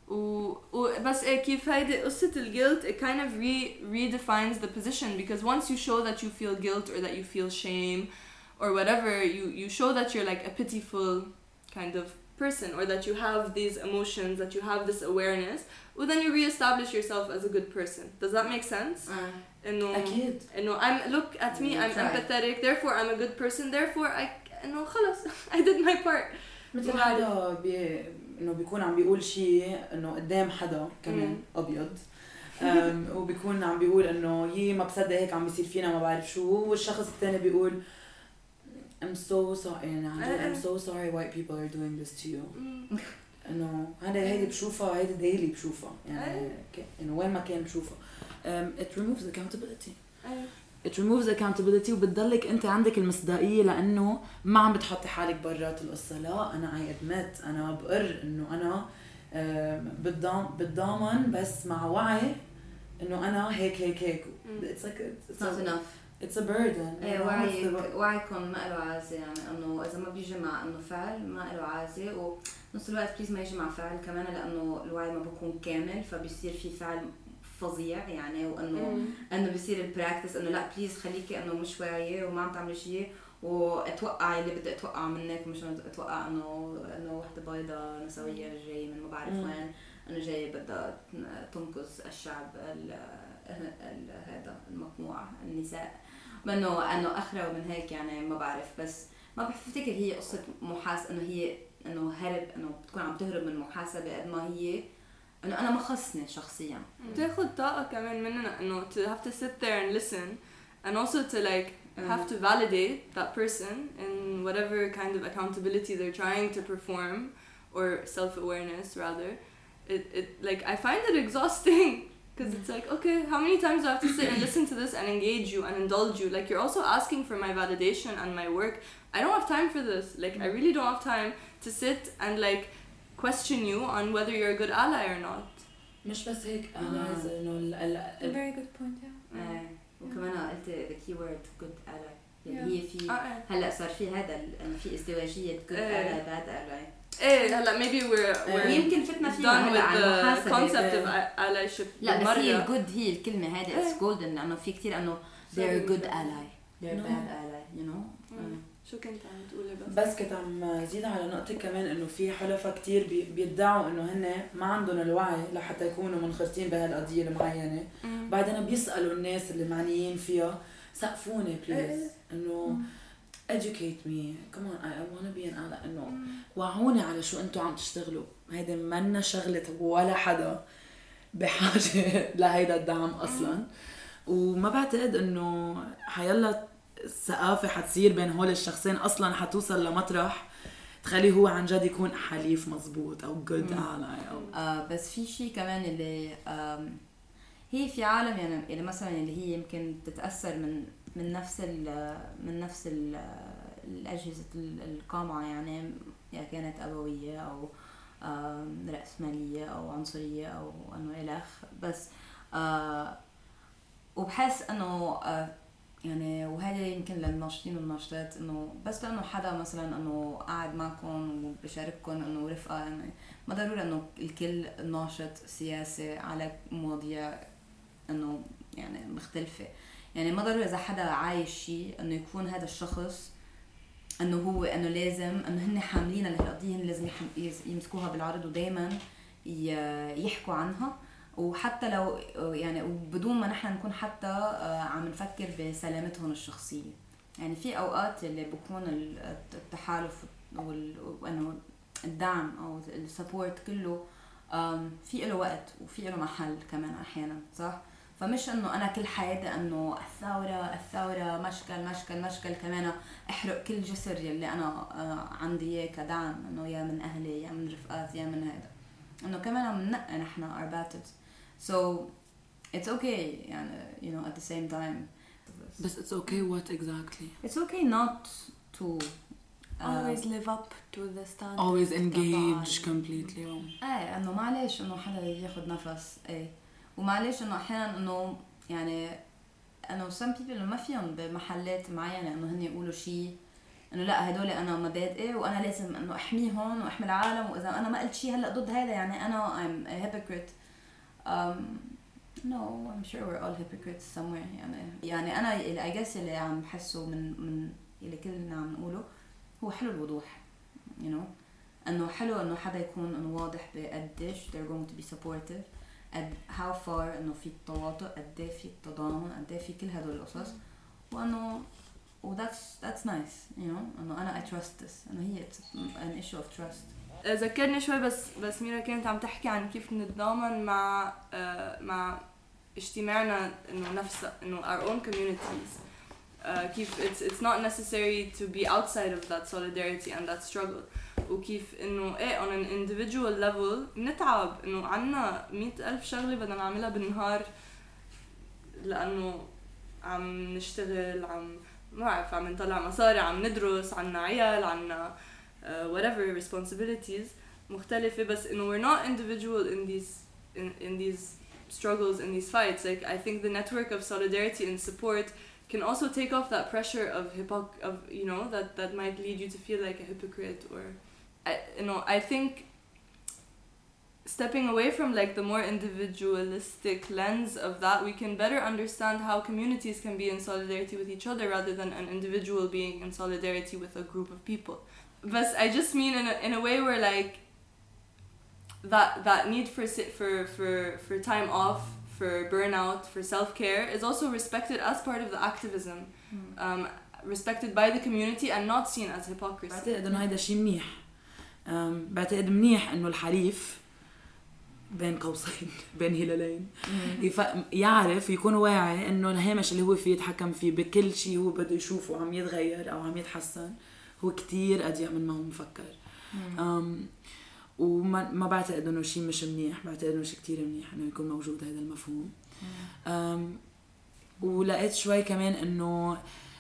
و, بس كيف هيدي قصة الجلد it kind of re, redefines the position because once you show that you feel guilt or that you feel shame or whatever you, you show that you're like a pitiful kind of person or that you have these emotions that you have this awareness well then you reestablish yourself as a good person does that make sense انه اكيد انه I'm look at me I'm empathetic therefore I'm a good person therefore I انه خلص I did my part مثل حدا انه بيكون عم بيقول شيء انه قدام حدا كمان ابيض وبيكون عم بيقول انه يي ما بصدق هيك عم بيصير فينا ما بعرف شو والشخص الثاني بيقول I'm so sorry يعني عن I'm so sorry white people are doing this to you. انه هذا هيدي بشوفها هيدي ديلي بشوفها. يعني انه وين ما كان بشوفها. Um, it removes accountability. It removes accountability وبتضلك أنت عندك المصداقية لأنه ما عم بتحطي حالك برات القصة. لا أنا اي admit أنا بقر إنه أنا بتضامن بس مع وعي إنه أنا هيك هيك هيك. it's like it's not enough. it's a burden. إيه وعي وعيكم ما له عازه يعني إنه إذا ما بيجي مع إنه فعل ما له عازه ونص الوقت please ما يجي مع فعل كمان لأنه الوعي ما بيكون كامل فبيصير في فعل فظيع يعني. وإنه إنه بصير ال practice إنه لا please خليكي إنه مش واعية وما عم تعملي شيء. واتوقعي اللي بدي اتوقعه منك مش أتوقع إنه إنه وحدة بيضاء نسوية جاية من ما بعرف وين. إنه جاية بدها تنقذ الشعب ال هذا المقموع النساء. انه انه أخرى ومن هيك يعني ما بعرف بس ما بفتكر هي قصه محاس انه هي انه هرب انه بتكون عم تهرب من المحاسبه قد ما هي انه أنا ما خصني شخصيا بتاخذ طاقه كمان مننا انه to have to sit there and listen and also to like have to validate that person in whatever kind of accountability they're trying to perform or self-awareness rather it, it like i find it exhausting because it's like okay how many times do i have to sit and listen to this and engage you and indulge you like you're also asking for my validation and my work i don't have time for this like i really don't have time to sit and like question you on whether you're a good ally or not مش بس هيك allies انه ال very good point yeah وكمان قلت the keyword good ally يعني هي في هلا صار في هذا انه في ازدواجيه good ally bad ally إيه هلا maybe we're, we're ويمكن فتنا فيها هلا عن المحاسبه concept of allyship لا بس هي ال good هي الكلمة هذه it's golden لأنه في كثير إنه they're a good ally they're a bad ally you know شو كنت عم تقولي بس؟ بس كنت عم زيد على نقطة كمان إنه في حلفاء كتير بي بيدعوا إنه هن ما عندهم الوعي لحتى يكونوا منخرطين بهالقضية المعينة. مم. بعدين بيسألوا الناس اللي معنيين فيها سقفوني بليز إنه educate me. Come on I, I wanna be an ally. انه وعوني على شو أنتم عم تشتغلوا. هيدي منا شغلة ولا حدا بحاجة لهيدا الدعم أصلا. وما بعتقد إنه حيلا الثقافة حتصير بين هول الشخصين. أصلا حتوصل لمطرح تخليه هو عن جد يكون حليف مزبوط أو good ally أو آه بس في شيء كمان اللي آم هي في عالم يعني اللي مثلا اللي هي يمكن تتأثر من من نفس ال من نفس ال الأجهزة ال- القامعه يعني يا كانت أبوية أو آم، رأسمالية أو عنصرية أو انه الخ بس آه وبحس إنه آه يعني وهذا يمكن للناشطين والناشطات إنه بس لأنه حدا مثلا إنه قاعد معكم وبشارككم إنه رفقة يعني ما ضروري إنه الكل ناشط سياسي على مواضيع إنه يعني مختلفة. يعني ما ضروري إذا حدا عايش شيء إنه يكون هذا الشخص إنه هو إنه لازم إنه هن حاملين لهالقضية هن لازم يمسكوها بالعرض ودائما يحكوا عنها. وحتى لو يعني وبدون ما نحن نكون حتى آه، عم نفكر بسلامتهم الشخصية. يعني في أوقات اللي بكون ال- التحالف وإنه الدعم أو السبورت كله في له وقت وفي له محل كمان أحيانا صح؟ فمش إنه أنا كل حياتي إنه الثورة الثورة مشكل مشكل مشكل كمان أحرق كل جسر يلي أنا آه، عندي إياه كدعم إنه يا من أهلي يا من رفقاتي يا من هذا إنه كمان عم ننقي نحن our battles. So it's okay يعني you know at the same time. بس it's okay what exactly? It's okay not to uh, always live up to the standard. Always engage completely. إيه إنه معلش إنه حدا ياخد نفس إيه. ومعلش إنه أحيانا إنه يعني انه some people ما فيهم بمحلات معينة إنه هن يقولوا شيء إنه لا هدول أنا مبادئي وأنا لازم إنه احميهم وأحمي العالم وإذا أنا ما قلت شيء هلأ ضد هذا. يعني أنا I'm a hypocrite. Um, no I'm sure we're all hypocrites somewhere. يعني يعني أنا I guess اللي عم بحسه من من اللي كلنا عم نقوله هو حلو الوضوح you know. إنه حلو إنه حدا يكون إنه واضح بقديش they're going to be supportive. قد how far انه في التواطؤ قد ايه في التضامن قد ايه في كل هدول القصص وانه و that's that's nice you know انه انا I trust this انه هي it's an issue of trust ذكرني شوي بس بس ميرا كانت عم تحكي عن كيف نتضامن مع آه، مع اجتماعنا انه نفس انه our own communities آه، كيف it's it's not necessary to be outside of that solidarity and that struggle وكيف انه ايه on an individual level بنتعب انه عنا مئة ألف شغلة بدنا نعملها بالنهار لأنه عم نشتغل عم ما بعرف عم نطلع مصاري عم ندرس عنا عيال عنا uh, whatever responsibilities مختلفة بس إنه we're not individual in these in, in these struggles in these fights like I think the network of solidarity and support can also take off that pressure of hypoc of you know that that might lead you to feel like a hypocrite or I, you know I think stepping away from like the more individualistic lens of that we can better understand how communities can be in solidarity with each other rather than an individual being in solidarity with a group of people but I just mean in a, in a way where like that that need for si- for for for time off for burnout for self-care is also respected as part of the activism um, respected by the community and not seen as hypocrisy بعتقد انه هيدا شيء منيح أم، بعتقد منيح إنه الحليف بين قوسين بين هلالين. يعرف يكون واعي إنه الهامش اللي هو فيه يتحكم فيه بكل شيء هو بده يشوفه عم يتغير أو عم يتحسن هو كتير أضيق من ما هو مفكر. وما ما بعتقد إنه شيء مش منيح بعتقد إنه شيء كتير منيح إنه يكون موجود هذا المفهوم. ولقيت شوي كمان إنه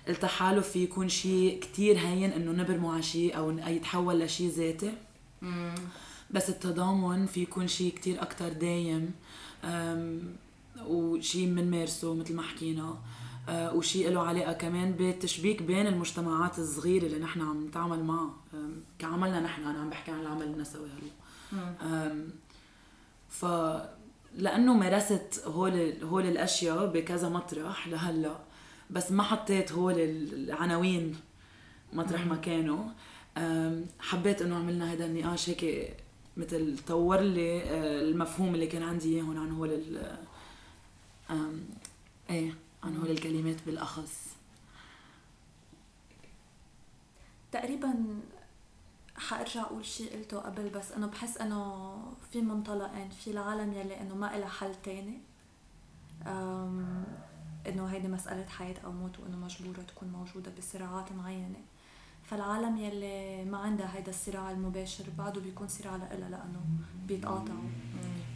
التحالف في يكون شيء كتير هين إنه نبرمه على شيء أو يتحول لشيء ذاتي. بس التضامن في يكون شيء كتير أكتر دايم وشيء بنمارسه مثل ما حكينا. أه، وشيء له علاقة كمان بالتشبيك بين المجتمعات الصغيرة اللي نحن عم نتعامل معها. كعملنا نحن أنا عم بحكي عن العمل النسوي هلأ. ف لأنه مارست هول هول الأشياء بكذا مطرح لهلأ بس ما حطيت هول العناوين مطرح ما كانوا. حبيت إنه عملنا هذا النقاش هيك مثل طور لي آه، المفهوم اللي كان عندي اياه عن هول ال إيه عن هول الكلمات بالأخص. تقريبا حأرجع أقول شيء قلته قبل بس إنه بحس إنه في منطلقين في العالم يلي إنه ما إلها حل تاني. إنه هيدي مسألة حياة أو موت وإنه مجبورة تكون موجودة بصراعات معينة. فالعالم يلي ما عندها هيدا الصراع المباشر بعده بيكون صراع لإلها لأنه بيتقاطعوا.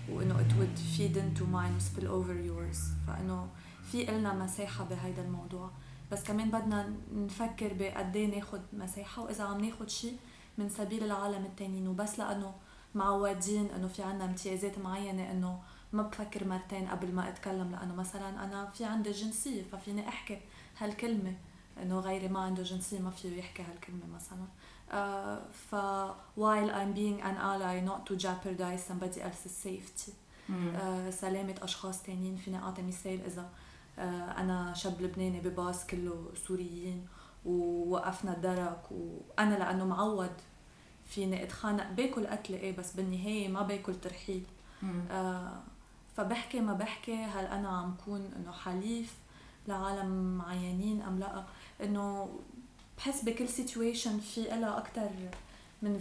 وإنه it would feed into mine spill over yours. فإنه في إلنا مساحة بهيدا الموضوع. بس كمان بدنا نفكر بقد إيه ناخد مساحة وإذا عم ناخد شيء من سبيل العالم التانيين وبس لأنه معودين إنه في عنا امتيازات معينة إنه ما بفكر مرتين قبل ما أتكلم لأنه مثلا أنا في عندي جنسية ففيني أحكي هالكلمة إنه غيري ما عنده جنسية ما فيه يحكي هالكلمة مثلا. uh, ف while I'm being an ally not to jeopardize somebody else's safety. آه، سلامة أشخاص تانيين فينا أعطي مثال إذا آه، أنا شاب لبناني بباص كله سوريين ووقفنا الدرك وأنا لأنه معود فيني أتخانق باكل قتلة إيه بس بالنهاية ما باكل ترحيل. آه، فبحكي ما بحكي هل أنا عم كون إنه حليف لعالم معينين أم لا؟ إنه بحس بكل سيتويشن في إلها أكتر من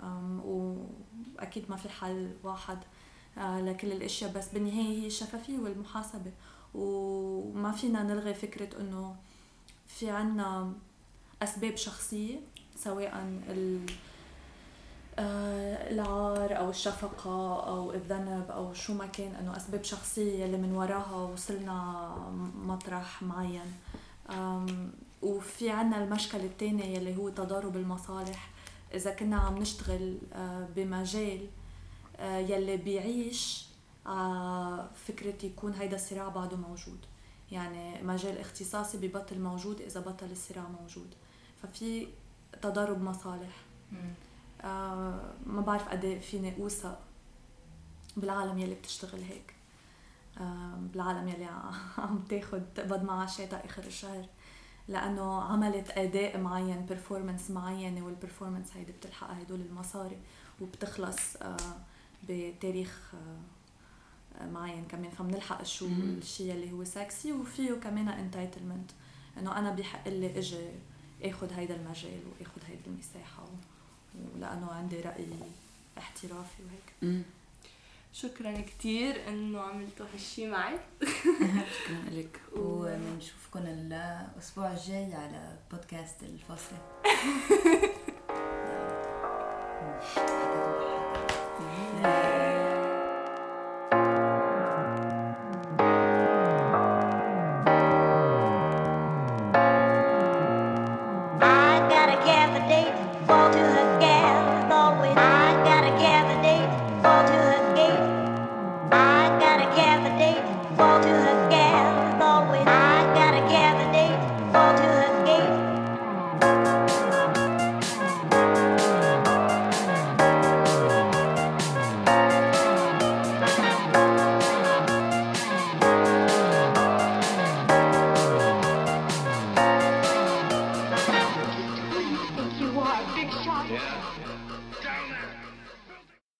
um, وأكيد ما في حل واحد آه، لكل الأشياء بس بالنهاية هي الشفافية والمحاسبة. وما فينا نلغي فكرة إنه في عنا أسباب شخصية سواء العار أو الشفقة أو الذنب أو شو ما كان إنه أسباب شخصية اللي من وراها وصلنا مطرح معين. وفي عنا المشكل الثاني يلي هو تضارب المصالح. إذا كنا عم نشتغل آه، بمجال آه، يلي بيعيش فكرة يكون هيدا الصراع بعده موجود. يعني مجال اختصاصي ببطل موجود إذا بطل الصراع موجود. ففي تضارب مصالح. آه ما بعرف قد إيه فيني اوثق بالعالم يلي بتشتغل هيك. آه بالعالم يلي عم تاخد تقبض معاشاتها آخر الشهر. لأنه عملت أداء معين performance معينة وال performance هيدي بتلحق هدول المصاري وبتخلص آه بتاريخ آه، معين كمان. فبنلحق شو. الشيء اللي هو سكسي وفيه كمان entitlement إنه أنا بحق لي إجي اخذ هيدا المجال واخذ هيدي المساحة و- ولأنه عندي رأي احترافي وهيك. شكرا كتير إنه عملتوا هالشي معي. شكرا لك. وبنشوفكم الأسبوع الجاي على بودكاست الفاصلة. Yeah.